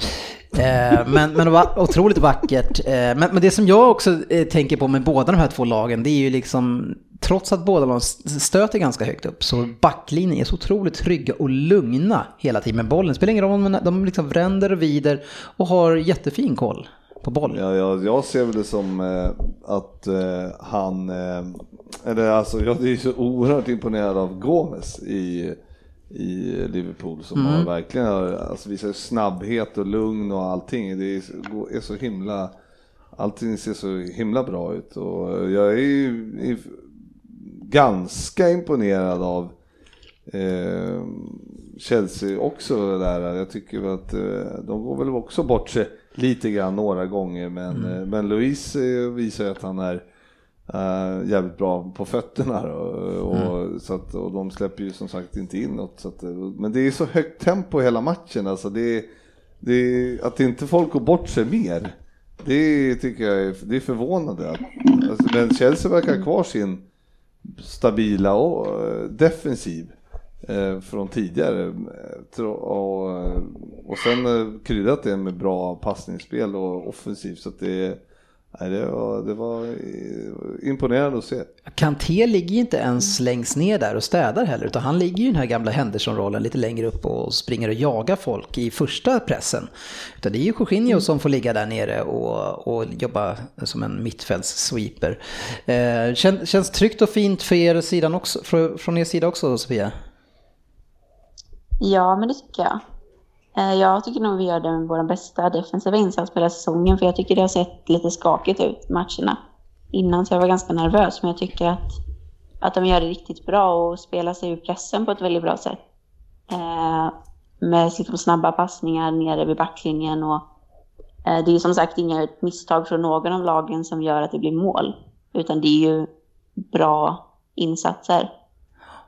Eh, Men, men det var otroligt vackert. Eh, Men, men det som jag också eh, tänker på med båda de här två lagen, det är ju liksom, trots att båda lagen stöter ganska högt upp, så backlinjen är så otroligt trygga och lugna hela tiden med bollen. Spelar ingen roll, men de liksom vänder och vider och har jättefin koll på boll. Ja, jag, jag ser väl det som eh, att eh, han, eh, eller alltså jag är så oerhört imponerad av Gomes i, i Liverpool som har verkligen alltså visar snabbhet och lugn och allting. Det är, så- är så himla, allting ser så himla bra ut och jag är ju ganska imponerad av eh, Chelsea också där. Jag tycker att eh, de går väl också bort sig lite grann några gånger men, eh, men Luis eh, visar att han är eh, jävligt bra på fötterna då, och, så att, och de släpper ju som sagt inte in något. Så att, men det är så högt tempo hela matchen alltså. Det, det, att inte folk går bort sig mer. Det tycker jag är, det är förvånande. Alltså, men Chelsea verkar ha kvar sin stabila och eh, defensiv eh, från tidigare. Och, eh, och sen kryddat det med bra passningsspel och offensivt. Så att det, nej, det, var, det var eh, imponerande att se. Kanté ligger ju inte ens längst ner där och städar heller, utan han ligger ju i den här gamla Henderson-rollen lite längre upp och springer och jagar folk i första pressen. Utan det är ju Jorginho som får ligga där nere och, och jobba som en mittfältssweeper. Eh, kän, känns tryggt och fint för er sidan också, från, från er sida också, Sofia? Ja, men det tycker jag. Eh, jag tycker nog vi gör den vår bästa defensiva insats på hela säsongen, för jag tycker det har sett lite skakigt ut matcherna innan, så jag var ganska nervös, men jag tycker att, att de gör det riktigt bra och spelar sig ur pressen på ett väldigt bra sätt. Eh, med liksom snabba passningar nere vid backlinjen och eh, det är ju som sagt inget misstag från någon av lagen som gör att det blir mål, utan det är ju bra insatser.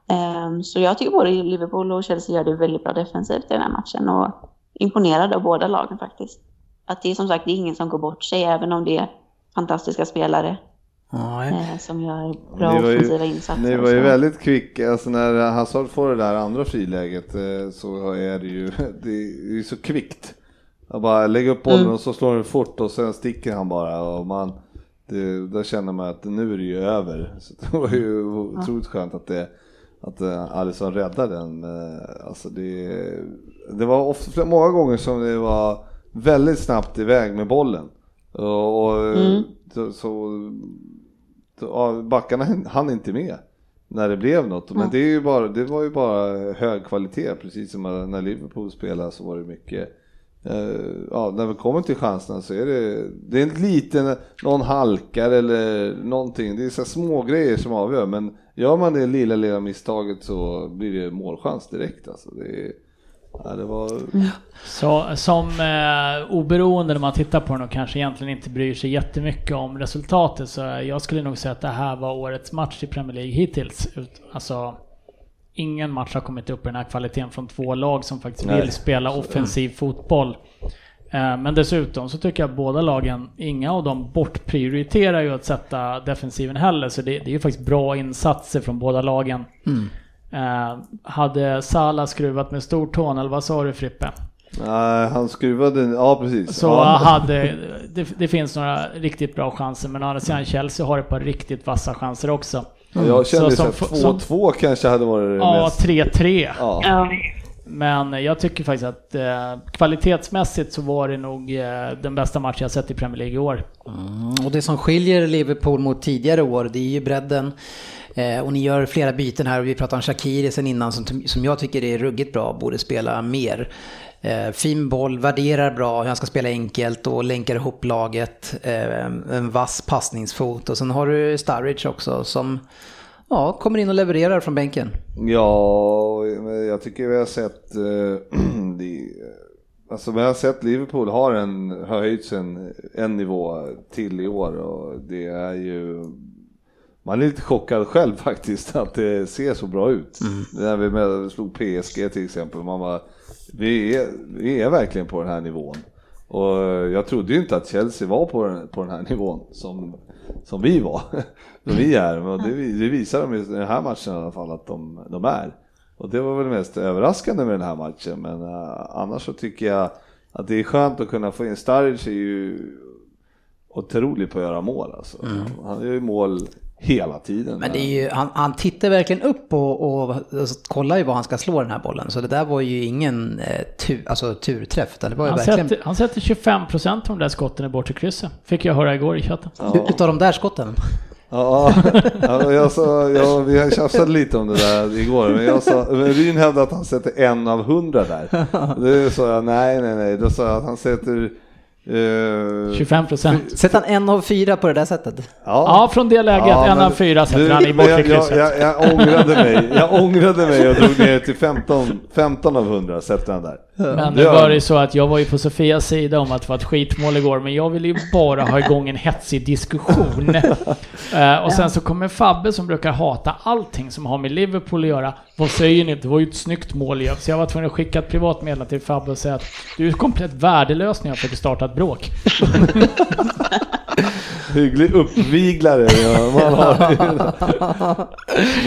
Ehm, Så jag tycker både Liverpool och Chelsea gör det väldigt bra defensivt i den här matchen och imponerad av båda lagen faktiskt. Att det är som sagt det är ingen som går bort sig även om det är fantastiska spelare Ja, eh, som gör bra Ni var ju- offensiva insatser. Ni var ju väldigt kvick, alltså när Hazard får det där andra friläget eh, så är det ju det är ju så kvickt. Jag bara lägger upp bollen Mm. och så slår den fort och sen sticker han bara och man, det, där känner man att nu är det ju över. Så det var ju otroligt skönt att det att eh, Alisson räddade den. eh, Alltså det, det var ofta, många gånger som det var väldigt snabbt iväg med bollen. Och, Mm. så, så ja, backarna hann inte med när det blev något. Men det, är ju bara, det var ju bara hög kvalitet, precis som när Liverpool spelade så var det mycket Eh, ja, när vi kommer till chanserna så är det, det är en liten, någon halkar eller någonting. Det är så små grejer som avgör. Men gör man det lilla, lilla misstaget så blir det målchans direkt. Alltså det, ja, det var... Så, som eh, oberoende när man tittar på den och kanske egentligen inte bryr sig jättemycket om resultatet så jag skulle nog säga att det här var årets match i Premier League hittills. Alltså, ingen match har kommit upp i den här kvaliteten från två lag som faktiskt Nej. vill spela offensiv fotboll. Eh, Men dessutom så tycker jag att båda lagen, inga av dem bortprioriterar ju att sätta defensiven heller. Så det, det är ju faktiskt bra insatser från båda lagen. Eh, hade Salah skruvat med stortån, eller vad sa du Frippe? Nej, han skruvade, ja precis. Så ja. hade, det, det finns några riktigt bra chanser, men å andra sidan Chelsea har ett par riktigt vassa chanser också. Jag kände Så så som- att 2-2 kanske hade varit det Ja, mest. 3-3. Ja. Ja, Men jag tycker faktiskt att eh, kvalitetsmässigt så var det nog eh, den bästa match jag sett i Premier League i år. Mm, och det som skiljer Liverpool mot tidigare år, det är ju bredden. Eh, och ni gör flera byten här och vi pratade om Shakiri sen innan som, som jag tycker är ruggigt bra, borde spela mer. Eh, fin boll, värderar bra hur han ska spela enkelt och länkar ihop laget. Eh, en vass passningsfot och sen har du Sturridge också som ja, kommer in och levererar från bänken. Ja, jag tycker vi har sett eh, Alltså vi har sett Liverpool har en, höjts en, en nivå till i år och det är ju man är lite chockad själv faktiskt att det ser så bra ut. Mm. När vi med, slog PSG till exempel, man bara, vi är, vi är verkligen på den här nivån. Och jag trodde ju inte att Chelsea var på den, på den här nivån som, som vi var, som vi är. Men det, det visar de i den här matchen i alla fall att de, de är. Och det var väl mest överraskande med den här matchen, men uh, annars så tycker jag att det är skönt att kunna få in, Sturridge är ju otrolig på att göra mål alltså. Mm. Han gör ju mål hela tiden. Men det är ju, han, han tittar verkligen upp och, och, och kollar ju var han ska slå den här bollen. Så det där var ju ingen eh, tur, alltså, turträff. Det var han, verkligen... sätter, han sätter 25% av de där skotten i bortre krysset. Fick jag höra igår i chatten. Ja. Utav de där skotten? Ja, ja jag sa, ja, vi tjafsade lite om det där igår, men jag sa, Ryn hävdade att han sätter en av hundra där. Det sa jag, nej, nej, nej, då sa jag att han sätter 25 eh, procent. Sätter han en av fyra på det där sättet? Ja, ja från det läget, ja, en av fyra sätter han i bortre krysset. Jag, jag, jag, ångrade mig, jag ångrade mig och drog ner till 15, 15 av 100 sätter han där. Men nu var det ju så att jag var ju på Sofias sida om att det var ett skitmål igår, men jag ville ju bara ha igång en hetsig diskussion. uh, och sen så kommer Fabbe som brukar hata allting som har med Liverpool att göra. Vad säger ni? Det var ju ett snyggt mål ju. Så jag var tvungen att skicka ett privat meddelande till Fabbe och säga att du är komplett värdelös när jag försöker starta ett bråk. Hygglig uppviglare ja, man har.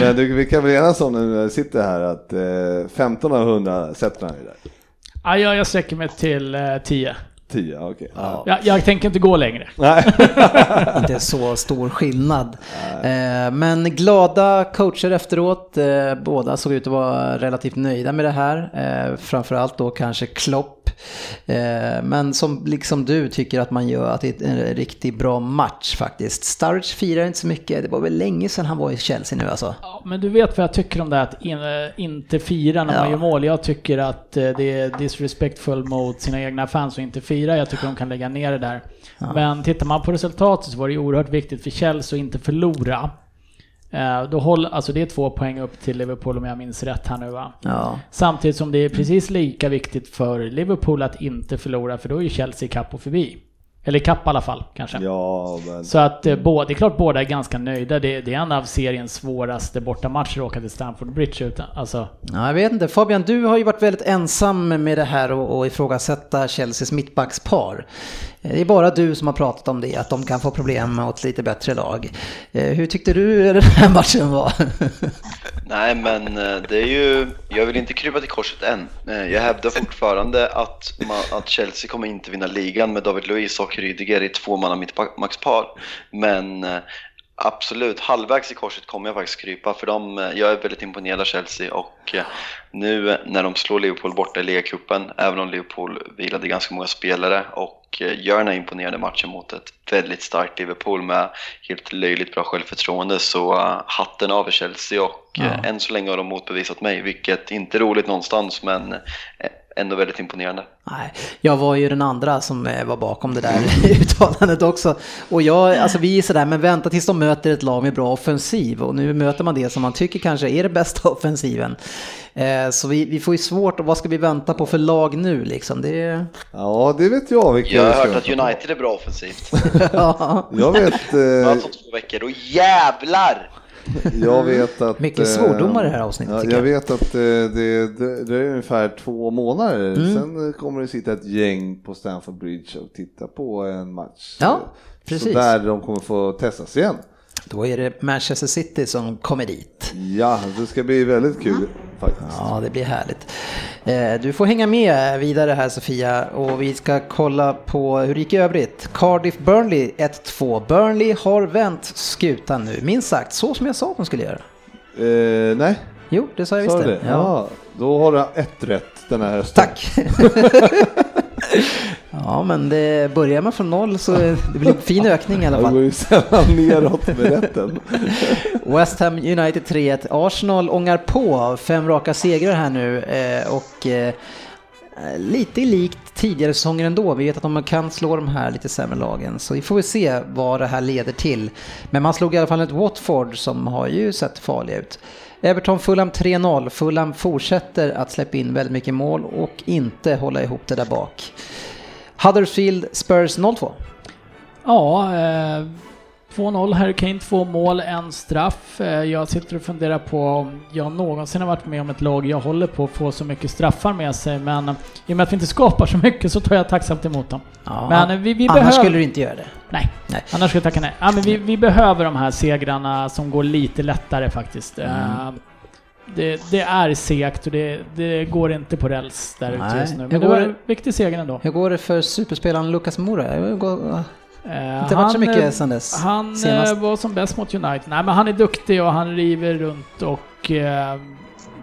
Men du, vi kan väl enas om när vi sitter här att eh, 15 av 100 sätter han ju där. Ja, jag, sträcker mig till eh, 10. 10, okej. Okay. Ja. Jag, jag, tänker inte gå längre. Nej. inte så stor skillnad. Eh, men glada coacher efteråt. Eh, båda såg ut att vara relativt nöjda med det här. Eh, framförallt då kanske Klopp men som liksom du tycker att man gör att det är en riktigt bra match faktiskt. Sturridge firar inte så mycket, det var väl länge sedan han var i Chelsea nu alltså. Ja, men du vet vad jag tycker om det att in, eh, inte fira när ja. man gör mål. Jag tycker att det är disrespectful mot sina egna fans att inte fira. Jag tycker de kan lägga ner det där. Ja. Men tittar man på resultatet så var det oerhört viktigt för Chelsea att inte förlora. Eh, då håll, alltså det är två poäng upp till Liverpool om jag minns rätt här nu va? Ja. Samtidigt som det är precis lika viktigt för Liverpool att inte förlora för då är ju Chelsea kapp och förbi. Eller kapp i alla fall kanske. Ja, men... Så att eh, det är klart båda är ganska nöjda. Det, det är en av seriens svåraste bortamatcher att åka till Stamford Bridge utan. Alltså. Ja, jag vet inte. Fabian, du har ju varit väldigt ensam med det här och, och ifrågasätta Chelseas mittbackspar. Eh, det är bara du som har pratat om det, att de kan få problem mot lite bättre lag. Eh, hur tyckte du den här matchen var? Nej, men eh, det är ju, jag vill inte krypa till korset än. Eh, jag hävdar fortfarande att, man, att Chelsea kommer inte vinna ligan med David Luiz och Rydiger i två manna mittbackspar. Men eh, Absolut, halvvägs i korset kommer jag faktiskt krypa för de, jag är väldigt imponerad av Chelsea och nu när de slår Liverpool borta i ligacupen, även om Liverpool vilade ganska många spelare och gör den här imponerande matchen mot ett väldigt starkt Liverpool med helt löjligt bra självförtroende så hatten av för Chelsea och ja. än så länge har de motbevisat mig, vilket inte är roligt någonstans men ändå väldigt imponerande. Nej, jag var ju den andra som eh, var bakom det där uttalandet också. Och jag, alltså vi är sådär, men vänta tills de möter ett lag med bra offensiv. Och nu möter man det som man tycker kanske är det bästa offensiven. Eh, så vi, vi får ju svårt, och vad ska vi vänta på för lag nu liksom? Det... Ja, det vet jag. Vilka jag har hört att United är bra offensivt. ja. Jag vet... Eh... Jag har två veckor, och jävlar! Jag vet att... Mycket svordomar i det här avsnittet. Ja, jag, jag vet att eh, det, det, det, är ungefär två månader. Mm. Sen kommer det sitta ett gäng på Stamford Bridge och titta på en match. Ja, precis. Så där de kommer få testas igen. Då är det Manchester City som kommer dit. Ja, det ska bli väldigt kul faktiskt. Ja, det blir härligt. Eh, du får hänga med vidare här Sofia och vi ska kolla på hur det gick i övrigt. Cardiff Burnley 1-2. Burnley har vänt skutan nu, minst sagt så som jag sa att de skulle göra. Eh, nej, Jo, det sa jag visst det? Ja. Då har du ett rätt den här hösten. Tack! ja, men det börjar man från noll så det blir en fin ökning i alla Det går fall. ju sällan neråt med rätten. West Ham United 3-1. Arsenal ångar på fem raka segrar här nu eh, och eh, lite likt tidigare säsonger ändå. Vi vet att de kan slå de här lite sämre lagen så vi får väl se vad det här leder till. Men man slog i alla fall ett Watford som har ju sett farliga ut. Everton Fulham 3-0. Fulham fortsätter att släppa in väldigt mycket mål och inte hålla ihop det där bak. Huddersfield Spurs 0-2. Ja, eh, 2-0 Harry Kane, två mål, en straff. Eh, jag sitter och funderar på om jag någonsin har varit med om ett lag jag håller på att få så mycket straffar med sig, men i och med att vi inte skapar så mycket så tar jag tacksamt emot dem. Ja, Men eh, vi, vi annars behöver... skulle du inte göra det. Nej, Nej. annars skulle jag tacka nej. Ja, men vi, vi behöver de här segrarna som går lite lättare faktiskt. Mm. Eh, det, det är segt och det, det går inte på räls där ute just nu. Men det var en viktig seger ändå. Hur går det för superspelaren Lucas Moura? Det Eh, Inte varit så mycket sen dess. Han senast. eh, var som bäst mot United. Nej, men han är duktig och han river runt och eh,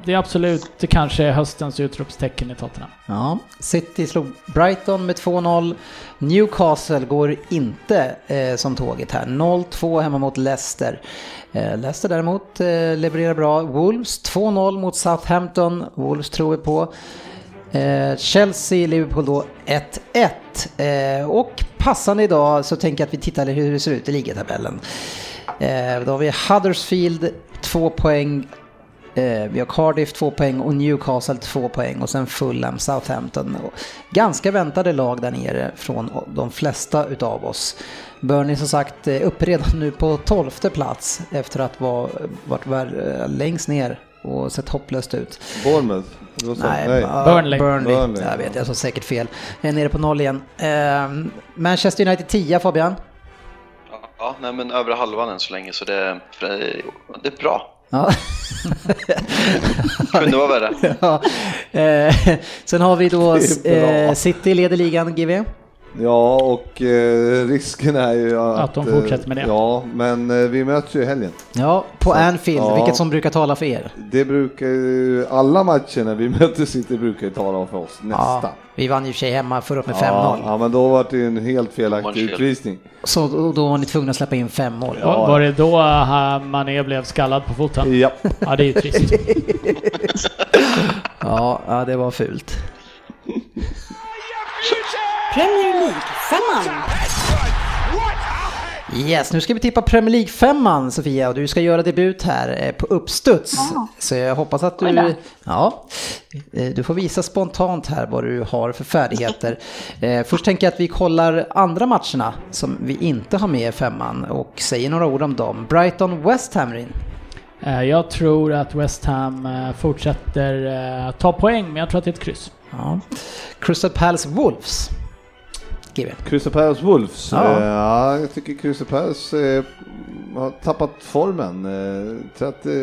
det är absolut kanske höstens utropstecken i Tottenham. Ja, City slog Brighton med 2-0. Newcastle går inte eh, som tåget här. 0-2 hemma mot Leicester. Eh, Leicester däremot eh, levererar bra. Wolves 2-0 mot Southampton. Wolves tror vi på. Chelsea, Liverpool då 1-1. Eh, och passande idag så tänker jag att vi tittar hur det ser ut i ligatabellen. Eh, då har vi Huddersfield 2 poäng. Eh, vi har Cardiff 2 poäng och Newcastle 2 poäng och sen Fulham, Southampton. Och ganska väntade lag där nere från de flesta utav oss. Burnley som sagt uppe redan nu på 12 plats efter att ha varit längst ner och sett hopplöst ut. Bournemouth. Så. Nej, Nej. Burnley. Burnley. Burnley. Jag vet, jag sa säkert fel. Jag är nere på noll igen. Eh, Manchester United 10 Fabian. Ja, nej, men övre halvan än så länge så det, det, är bra. Ja. Kunde vara värre. ja. Eh, sen har vi då eh, City leder ligan, GV. Ja, och eh, risken är ju att... Att de fortsätter med det. Eh, ja, men eh, vi möts ju i helgen. Ja, på Så, Anfield, ja. vilket som brukar tala för er. Det brukar ju, alla matcher när vi möter City brukar ju tala för oss, nästan. Ja, vi vann ju i och för sig hemma förra med 5-0. Ja, ja, men då var det ju en helt felaktig utvisning. Så då, då var ni tvungna att släppa in fem mål. Ja. Var det då uh, Mané blev skallad på foten? Ja. Ja, det är ju trist. Ja, ja, det var fult. Premier League-femman. Yes, nu ska vi tippa Premier League femman Sofia och du ska göra debut här eh, på uppstuds. Ja. Så jag hoppas att du... Ja, eh, du får visa spontant här vad du har för färdigheter. Eh, Först tänker jag att vi kollar andra matcherna som vi inte har med i femman och säger några ord om dem. Brighton West Ham Rin. Eh, jag tror att West Ham fortsätter ta poäng, men jag tror att det är ett kryss. Ja. Crystal Palace Wolves. GW. Crystal Palace Wolves. Ja. Ja. ja, jag tycker Crystal Palace eh, har tappat formen. Eh, att eh,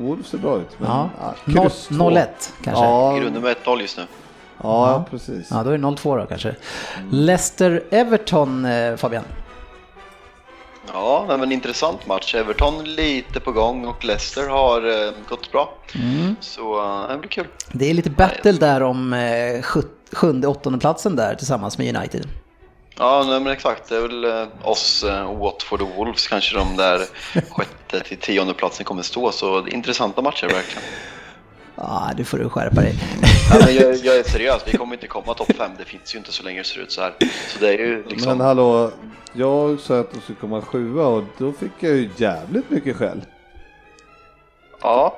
Wolves ser bra ut. Men, Ja. ja, kryss två. 0-1 kanske. Ja, I grunden med 1-0 just nu. ja, ja, precis. Ja, då är det 0-2 då kanske. Leicester-Everton, eh, Fabian. Ja, men en intressant match. Everton lite på gång och Leicester har eh, gått bra. Så eh, det blir kul. Det är lite battle där om eh, sjut- sjunde, åttonde platsen där tillsammans med United. Ja, nej, men exakt. Det är väl eh, oss, eh, Watford och Wolves kanske de där sjätte till tionde platsen kommer stå. Så det är intressanta matcher verkligen. Ja, du får du skärpa dig. Ja, men jag, jag är seriös, vi kommer inte komma topp fem. Det finns ju inte så länge det ser ut så här. Så det är ju liksom... Men hallå, jag sa att de skulle komma sjua och då fick jag ju jävligt mycket skäll. Ja,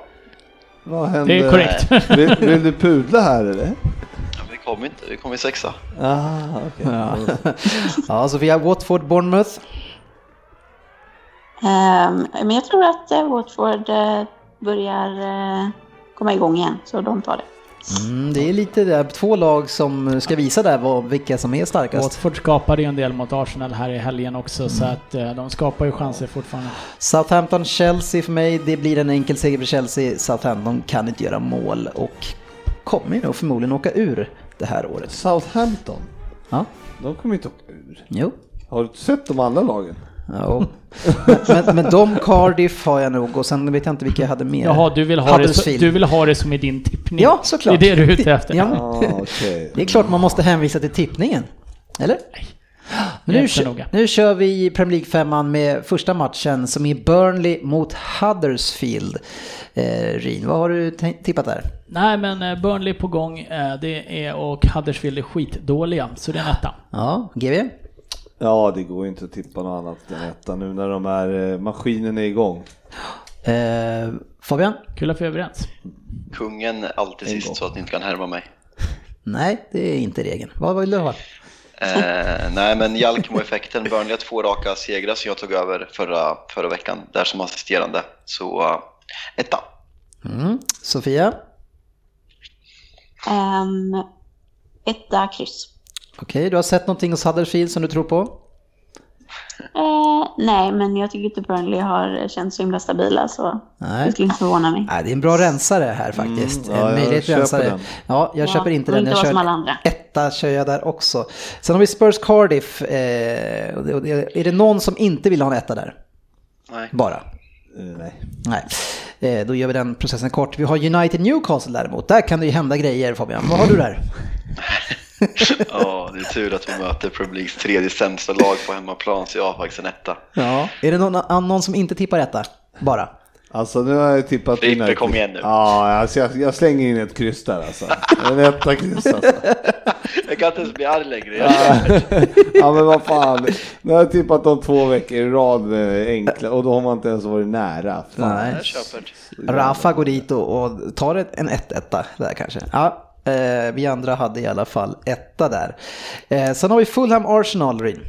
Vad hände? Det är korrekt. Vill, vill du pudla här eller? Vi kommer inte. Vi kommer i sexa. Ah, okej. Ja. ja, Sofia, Watford, Bournemouth. Ehm, men jag tror att eh, Watford eh, börjar eh, komma igång igen, så de tar det. Mm, det är lite där, två lag som ska visa där vad, vilka som är starkast. Watford skapade ju en del mot Arsenal här i helgen också, så att de skapar ju chanser fortfarande. Southampton, Chelsea för mig, det blir en enkel seger för Chelsea. Southampton kan inte göra mål och kommer nog förmodligen åka ur det här året. Southampton, Ja, de kommer inte åka ur. jo. Har du sett de andra lagen? Ja. Men, men, men de Cardiff har jag nog och sen vet jag inte vilka jag hade mer. Jaha, du vill, ha det, så, du vill ha det som i din tippning? Ja, såklart. Det är det du är ute efter? Ja. Ah, okej. Det är klart man måste hänvisa till tippningen. Eller? Men nu, nu kör vi Premier League 5 med första matchen som är Burnley mot Huddersfield. Eh, Rin, vad har du tippat där? Nej, men eh, Burnley på gång, eh, det är, och Huddersfield är skitdåliga, så det är en etta. Ja, GV? Ja, det går ju inte att tippa något annat än etta nu när de är, eh, maskinen är igång. Eh, Fabian? Kul att vi är överens. Kungen är alltid sist så att ni inte kan härma mig. Nej, det är inte regeln. Vad vill du ha? Eh, nej, men Jalkemo-effekten. Burnley har två raka segrar som jag tog över förra, förra veckan, där som assisterande. Så uh, etta. Mm. Sofia? Um, etta, kryss. Okej, du har sett någonting hos Huddersfield som du tror på? Eh, nej, men jag tycker inte Burnley har känts så himla stabila så Nej. det skulle inte förvåna mig. Nej, det är en bra rensare här faktiskt. Mm, ja, en jag möjlighet köper rensare. den. Ja, jag Ja, köper inte den. inte Jag kör andra. etta kör jag där också. Sen har vi Spurs Cardiff. Eh, är det någon som inte vill ha en etta där? Nej. Bara? Eh, nej. Nej. Eh, då gör vi den processen kort. Vi har United Newcastle däremot. Där kan det ju hända grejer Fabian. Vad har du där? Ja, det är tur att vi möter Premier Leagues tredje sämsta lag på hemmaplan, så jag har faktiskt en etta. Ja. Är det någon, annan- någon som inte tippar etta? Bara? Alltså nu har jag tippat Frippe, United. kom igen nu. Ja, alltså, jag, jag slänger in ett kryss där alltså. En etta kryss alltså. Jag kan inte ens bli arg längre. Ja men vad fan. Nu har jag tippat de två veckor i rad med enkla och då har man inte ens varit nära. Fan. Nej. Rafa går dit och, och tar ett, en 1-1 där kanske. Ja, eh, vi andra hade i alla fall etta där. Eh, sen har vi Fulham Arsenal, Rin.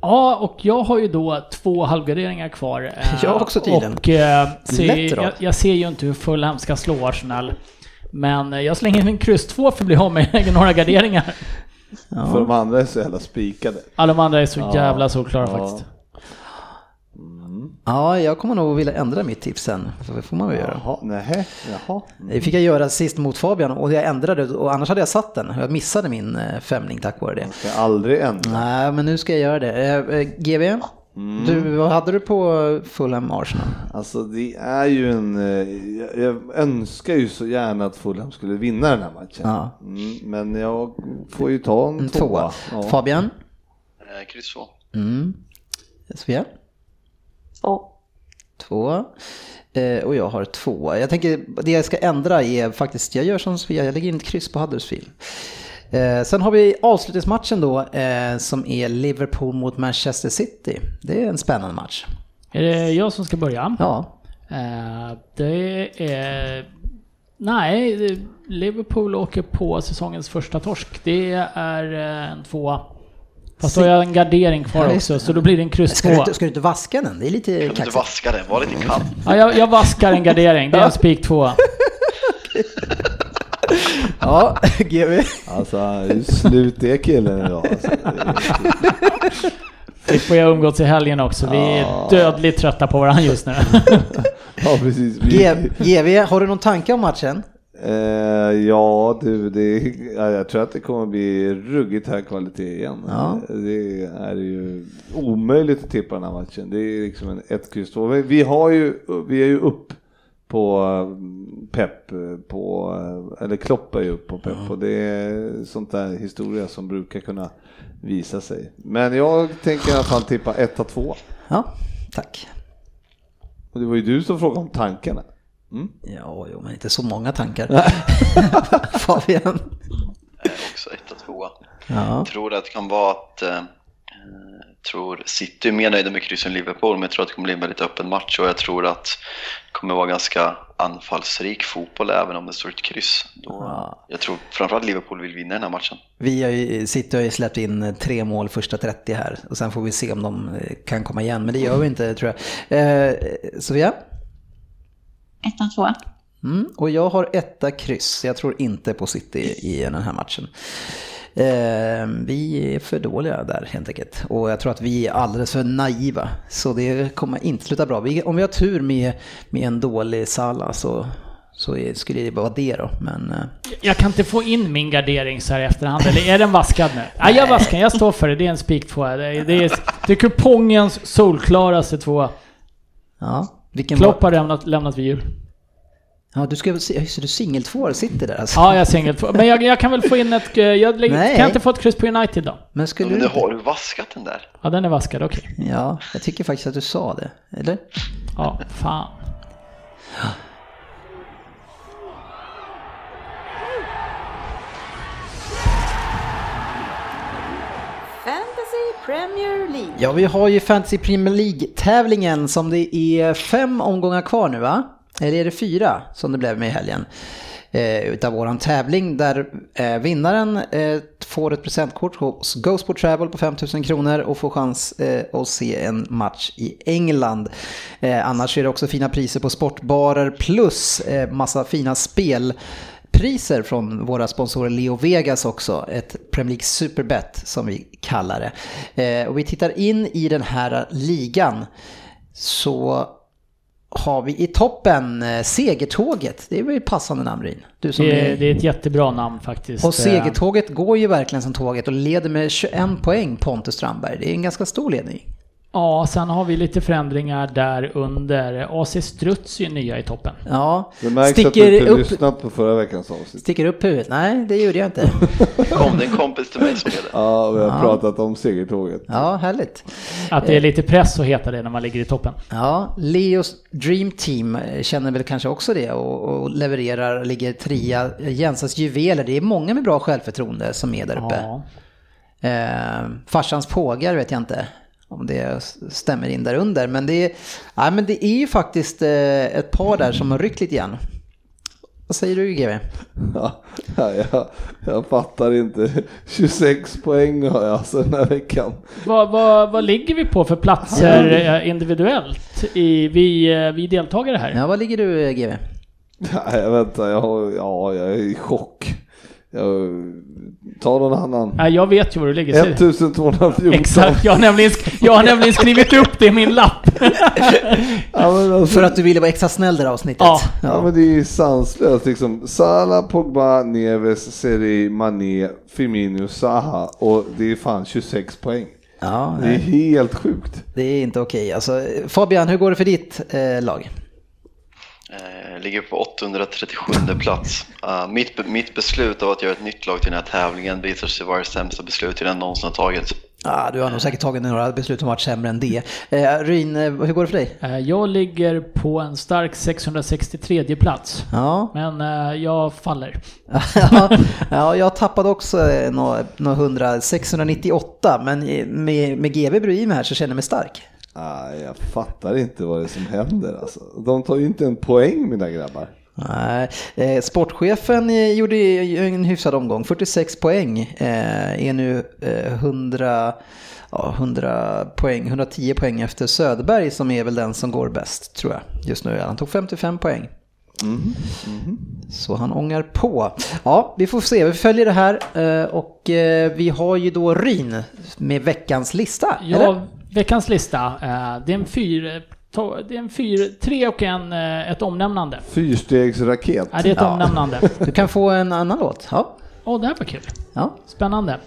Ja, och jag har ju då två halvgarderingar kvar. eh, Jag också tydligen. Och eh, ser, jag, jag ser ju inte hur Fulham ska slå Arsenal. Men eh, jag slänger in en kryss 2 för att bli av med några garderingar. För de andra är så jävla spikade. Alla de andra är så Ja. jävla solklara Ja. faktiskt. Ja, jag kommer nog vilja ändra mitt tips sen. Det får man väl göra. Jaha, nej, jaha. Det fick jag göra sist mot Fabian och jag ändrade och annars hade jag satt den. Jag missade min eh, femning tack vare det. Ska aldrig ändra. Nej, men nu ska jag göra det. Eh, eh, GV, du, vad hade du på Fulham Arsenal? Alltså det är ju en, jag, jag önskar ju så gärna att Fulham skulle vinna den här matchen. Ja. Mm, men jag får ju ta en, En tvåa. tvåa. Ja. Fabian? Kryss två. Mm. Sofia? Två. Två. Eh, och jag har två. Jag tänker, det jag ska ändra är faktiskt, jag gör som Sofia, jag lägger in ett kryss på Huddersfield. Eh, sen har vi avslutningsmatchen då, eh, som är Liverpool mot Manchester City. Det är en spännande match. Är det jag som ska börja? Ja, Eh, det är... Nej, Liverpool åker på säsongens första torsk. Det är eh, en tvåa. Fast då har jag en gardering kvar Ja, också, så då blir det en kryss ska du, tvåa. inte, ska du inte vaska den? Det är lite Kan du inte kaxigt. vaska den? Var lite kall. Ja, jag, jag vaskar en gardering, det är en spik tvåa. Ja, GV. Alltså hur slut är killen idag. Alltså, Fick vi har umgåtts i helgen också. Vi är Ja. dödligt trötta på varandra just nu. ja precis. Vi- G- GV, har du någon tanke om matchen? Eh, ja du, det, ja, jag tror att det kommer bli ruggigt hög kvalitet igen. Ja. Det är ju omöjligt att tippa den här matchen. Det är liksom en ett kryss två. Vi- Vi har ju, vi är ju upp på eh, pepp på, eh, eller Klopp är ju upp på pepp och det är sånt där historia som brukar kunna visa sig. Men jag tänker i alla fall tippa 1-2. Ja, tack. Och det var ju du som frågade om tankarna. Ja, jo, men inte så många tankar. Fabian? Också etta, tvåa. Ja. Jag tror att det kan vara att eh, tror City är mer nöjda med kryss än Liverpool, men jag tror att det kommer bli en väldigt öppen match och jag tror att det kommer vara ganska anfallsrik fotboll även om det står ett kryss. Då, Ja. Jag tror framförallt Liverpool vill vinna den här matchen. Vi har ju, City har ju släppt in tre mål första 30 här och sen får vi se om de eh, kan komma igen, men det gör vi inte tror jag. Eh, Sofia? Etta, tvåa. Mm, och jag har etta kryss, jag tror inte på City i den här matchen. Eh, vi är för dåliga där helt enkelt. Och jag tror att vi är alldeles för naiva. Så det kommer inte sluta bra. Vi, om vi har tur med, med en dålig Salah så, så så är- skulle det vara det då. Men eh, Jag kan inte få in min gardering så här i efterhand, eller är den vaskad nu? Nej, jag vaskar jag står för det. Det är en spik tvåa. Det är, det är, det är kupongens solklaraste tvåa. ja, vilken Klopp var... har lämnat, lämnat vid jul. Ja, du ska väl se, det, du singeltvåa sitter där alltså. Ja, jag är singel. Men jag, jag kan väl få in ett... eh, Jag lägger, Nej. kan jag inte få ett kryss på United då? Men skulle Men du nu inte? har du vaskat den där. Ja, den är vaskad, okej. Ja, jag tycker faktiskt att du sa det. Eller? Ja, fan. Premier League. Ja, vi har ju Fantasy Premier League-tävlingen som det är fem omgångar kvar nu va? Eller är det fyra som det blev med i helgen? Eh, utav våran tävling där eh, vinnaren eh, får ett presentkort hos GoSport Travel på 5000 kronor och får chans eh, att se en match i England. Eh, annars är det också fina priser på sportbarer plus eh, massa fina spel priser från våra sponsorer Leo Vegas också, ett Premier League Superbet som vi kallar det. Eh, och vi tittar in i den här ligan så har vi i toppen eh, Segertåget, det är väl passande namn Rin? Du som Det, är- är... det är ett jättebra namn faktiskt. Och Segertåget går ju verkligen som tåget och leder med 21 poäng Pontus Strandberg. Det är en ganska stor ledning. Ja, sen har vi lite förändringar där under. AC Struts är nya i toppen. Ja, Det märks att du sticker inte upp, lyssnat på förra veckans avsnitt. sticker upp huvudet. Nej, det gjorde jag inte. Kom det en kompis till mig som. Ja, vi har pratat om segertåget. Ja, härligt. Att det är lite press att heta det när man ligger i toppen. Ja, Leos Dream Team känner väl kanske också det och, och levererar, ligger trea. Jensens juveler, det är många med bra självförtroende som är där uppe. Ja. Eh, farsans pågar vet jag inte om det stämmer in där under. Men det är, ja, men det är ju faktiskt eh, ett par där som har ryckt lite grann. Vad säger du GW? Ja, ja, jag, jag fattar inte. 26 poäng har jag alltså den här veckan. Vad, vad, vad ligger vi på för platser eh, individuellt? I, vi, eh, vi deltagare här? Ja, vad ligger du GW? Ja, jag väntar, jag, har, ja, jag är i chock. Jag, ta någon annan. Nej, jag vet ju var du ligger. Säg- 1214. Exakt, jag har, nämligen, sk- jag har nämligen skrivit upp det i min lapp. Ja, men alltså, För att du ville vara extra snäll det här avsnittet. Ja. Ja men det är ju sanslöst liksom. Salah, Pogba, Neves, Seri, Mané, Firmino, Zaha och det är fan 26 poäng. ja Det är nej, helt sjukt. det är inte okej. Alltså, Fabian, hur går det för ditt eh, lag? Eh, ligger på 837 plats. Eh, mitt, mitt beslut av att göra ett nytt lag till den här tävlingen visar sig vara det sämsta beslutet jag någonsin har tagit. Ah, du har nog säkert tagit några beslut som varit sämre än det. Eh, Ryn, eh, hur går det för dig? Eh, Jag ligger på en stark 663 plats. Ja, Men eh, jag faller. ja, ja, jag tappade också några nå 100, 698, men med, med GB bredvid mig här så känner jag mig stark. Ah, jag fattar inte vad det är som händer alltså. De tar ju inte en poäng mina grabbar. Nej, eh, sportchefen eh, gjorde ju en hyfsad omgång, 46 poäng, eh, är nu eh, 100, ja, 100 poäng, 110 poäng efter Söderberg som är väl den som går bäst tror jag just nu. Han tog 55 poäng. Så han ångar på. Ja, vi får se. Vi följer det här eh, och eh, vi har ju då Ryn med veckans lista. Ja, eller? Veckans lista. eh, Det är en fyr... Det är en fyr... Tre och en, eh, ett omnämnande. Fyrstegsraket. Ja, det är ett Ja. omnämnande. Du kan få en annan låt. Ja, Åh, det här var kul. ja. Spännande.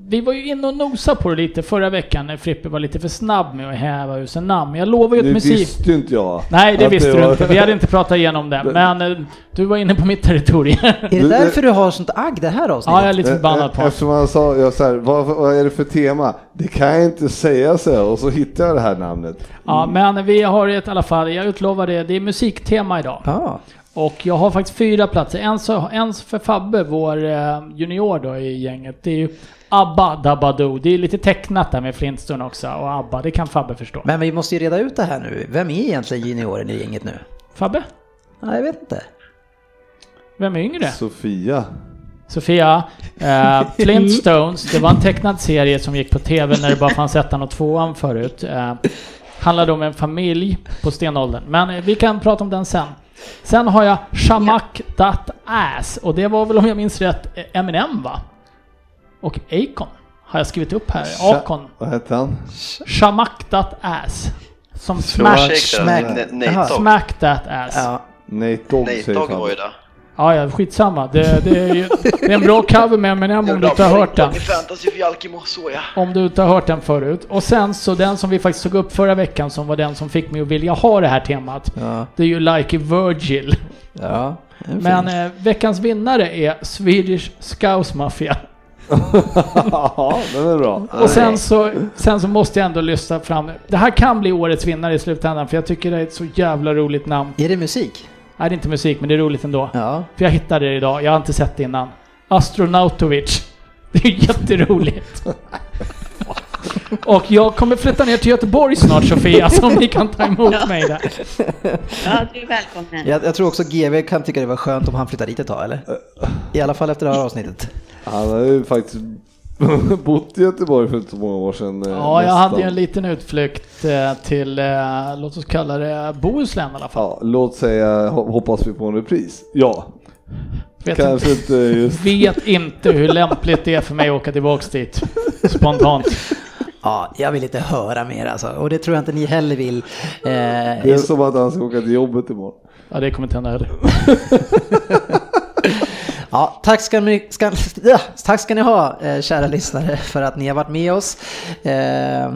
Vi var ju inne och nosade på det lite förra veckan när Frippe var lite för snabb med att häva ur sig namn. Jag lovar ju Det ett musik... visste ju inte jag. Nej, det Att visste var- du inte. Vi hade inte pratat igenom det. Men eh, du var inne på mitt territorium. Är det därför du har sånt agg det här avsnittet? Ja, jag är lite förbannad på Eftersom han sa, jag så här, vad, vad är det för tema? Det kan jag inte säga så och så hittar jag det här namnet. Ja, men vi har ett i alla fall. Jag utlovar det. Det är musiktema idag. Ja. Och jag har faktiskt fyra platser. En, så, en för Fabbe, vår eh, junior då i gänget. Det är ju ABBA Dabadoo. Det är lite tecknat där med Flintstone också. Och ABBA, det kan Fabbe förstå. Men vi måste ju reda ut det här nu. Vem är egentligen junioren i gänget nu? Fabbe? Nej, jag vet inte. Vem är yngre? Sofia. Sofia, eh, Flintstones, det var en tecknad serie som gick på TV när det bara fanns ettan och tvåan förut. Eh, handlade om en familj på stenåldern. Men eh, vi kan prata om den sen. Sen har jag Shamak That Ass och det var väl om jag minns rätt Eminem va? Och Akon har jag skrivit upp här. Akon. Vad hette han? Shamak That Ass. Som smack. Nate Dogg. smack That Ass. Ja. Nate Dogg var ju där. Ja, ja, skitsamma. Det, det, är, ju, det är en bra cover med Eminem om du inte har hört den. Om du inte har hört den förut. Och sen så den som vi faktiskt tog upp förra veckan som var den som fick mig att vilja ha det här temat. Ja, Det är ju Like Virgil. ja. Men eh, veckans vinnare är Swedish Scouse Mafia. Ja, den är bra. Och sen så, sen så måste jag ändå lyfta fram, det här kan bli årets vinnare i slutändan för jag tycker det är ett så jävla roligt namn. Är det musik? Nej, det är inte musik men det är roligt ändå. Ja. För jag hittade det idag, jag har inte sett det innan. Astronautovic. Det är jätteroligt. Och jag kommer flytta ner till Göteborg snart Sofia, så om ni kan ta emot mig där. Ja, du är välkommen. Jag, jag tror också GV kan tycka det var skönt om han flyttar dit ett tag, eller? I alla fall efter det här avsnittet. Han har ju faktiskt bott i Göteborg för inte så många år sedan. eh, Ja, jag hade ju en liten utflykt eh, till, eh, låt oss kalla det Bohuslän i alla fall. Ja, låt säga ho- hoppas vi på en repris. Ja, Vet kanske inte, inte just... vet inte hur lämpligt det är för mig att åka tillbaks dit. Spontant. Ja, jag vill inte höra mer alltså. Och det tror jag inte ni heller vill. Eh, Det är som att han ska åka till jobbet imorgon. Ja, det kommer inte hända heller. Ja, tack ska ni, ska, ja, tack ska ni ha, eh, kära lyssnare, för att ni har varit med oss. Eh,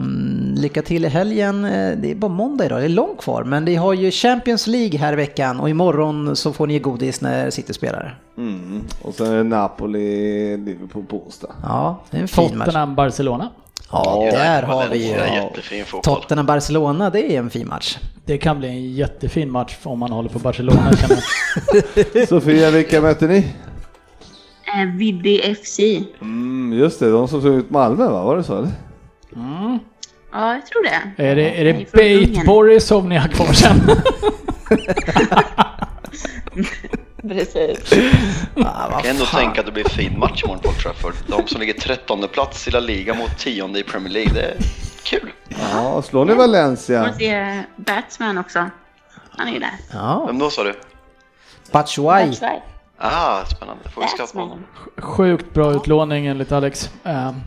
lycka till i helgen. Eh, Det är bara måndag idag, det är långt kvar, men vi har ju Champions League här i veckan och imorgon så får ni godis när City spelar. Mm. Och sen är det Napoli, Liverpool på onsdag. Ja, det är en fin match. Tottenham, Barcelona. Ja, där har vi ju. Tottenham-Barcelona, det är en fin match. Det kan bli en jättefin match om man håller på Barcelona. Sofia, vilka möter ni? Eh, Viddy FC. Mm, just det, de som tog ut Malmö va? Var det så eller? Ja, jag tror det. Är det, är det från Bait Ungern. Borisov ni har kvar sen? Precis. Ah, Jag kan ändå tänka att det blir en fin match imorgon på Trafford. De som ligger 13 plats i La Liga mot 10 i Premier League, det är kul. Ja, slår ni Får Valencia? se Batsman också. Han är ju där. Ja, Vem då sa du? Batshuay. Ah, spännande. Får vi skatta på. Sjukt bra utlåning enligt Alex. Um,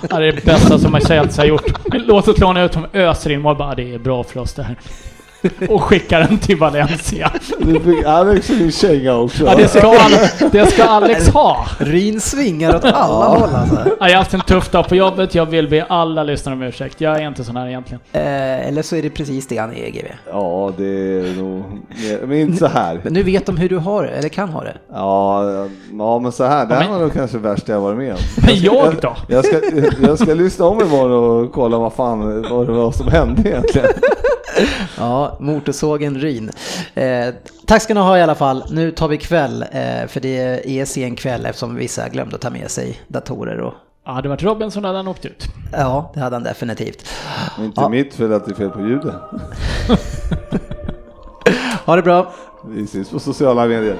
det är det bästa som Marseilles har gjort. Låt oss låna ut honom, öser in mål. Bara, det är bra för oss det här. Och skickar den till Valencia. Du fick Alex en känga också. Ja, det, ska, det ska Alex ha. Ryn svingar åt alla håll alltså. Ja, Jag har haft en tuff dag på jobbet. Jag vill be alla lyssnare om ursäkt. Jag är inte sån här egentligen. Eh, eller så är det precis det han är, GV. Ja, det är nog... Men inte så här. Men nu vet de hur du har det, eller kan ha det. Ja, ja men så här. Det här men- var nog kanske det värsta jag varit med om. Men jag då? Jag ska, jag ska lyssna om imorgon och kolla vad fan vad det var som hände egentligen. Ja, motorsågen Ryn. Eh, tack ska ni ha i alla fall. Nu tar vi kväll, eh, för det är sen kväll eftersom vissa glömde att ta med sig datorer och Ja, hade det varit Robinson hade han åkt ut. Ja, det hade han definitivt. Inte Ja. mitt fel att det är fel på ljudet. Ha det bra! Vi syns på sociala medier.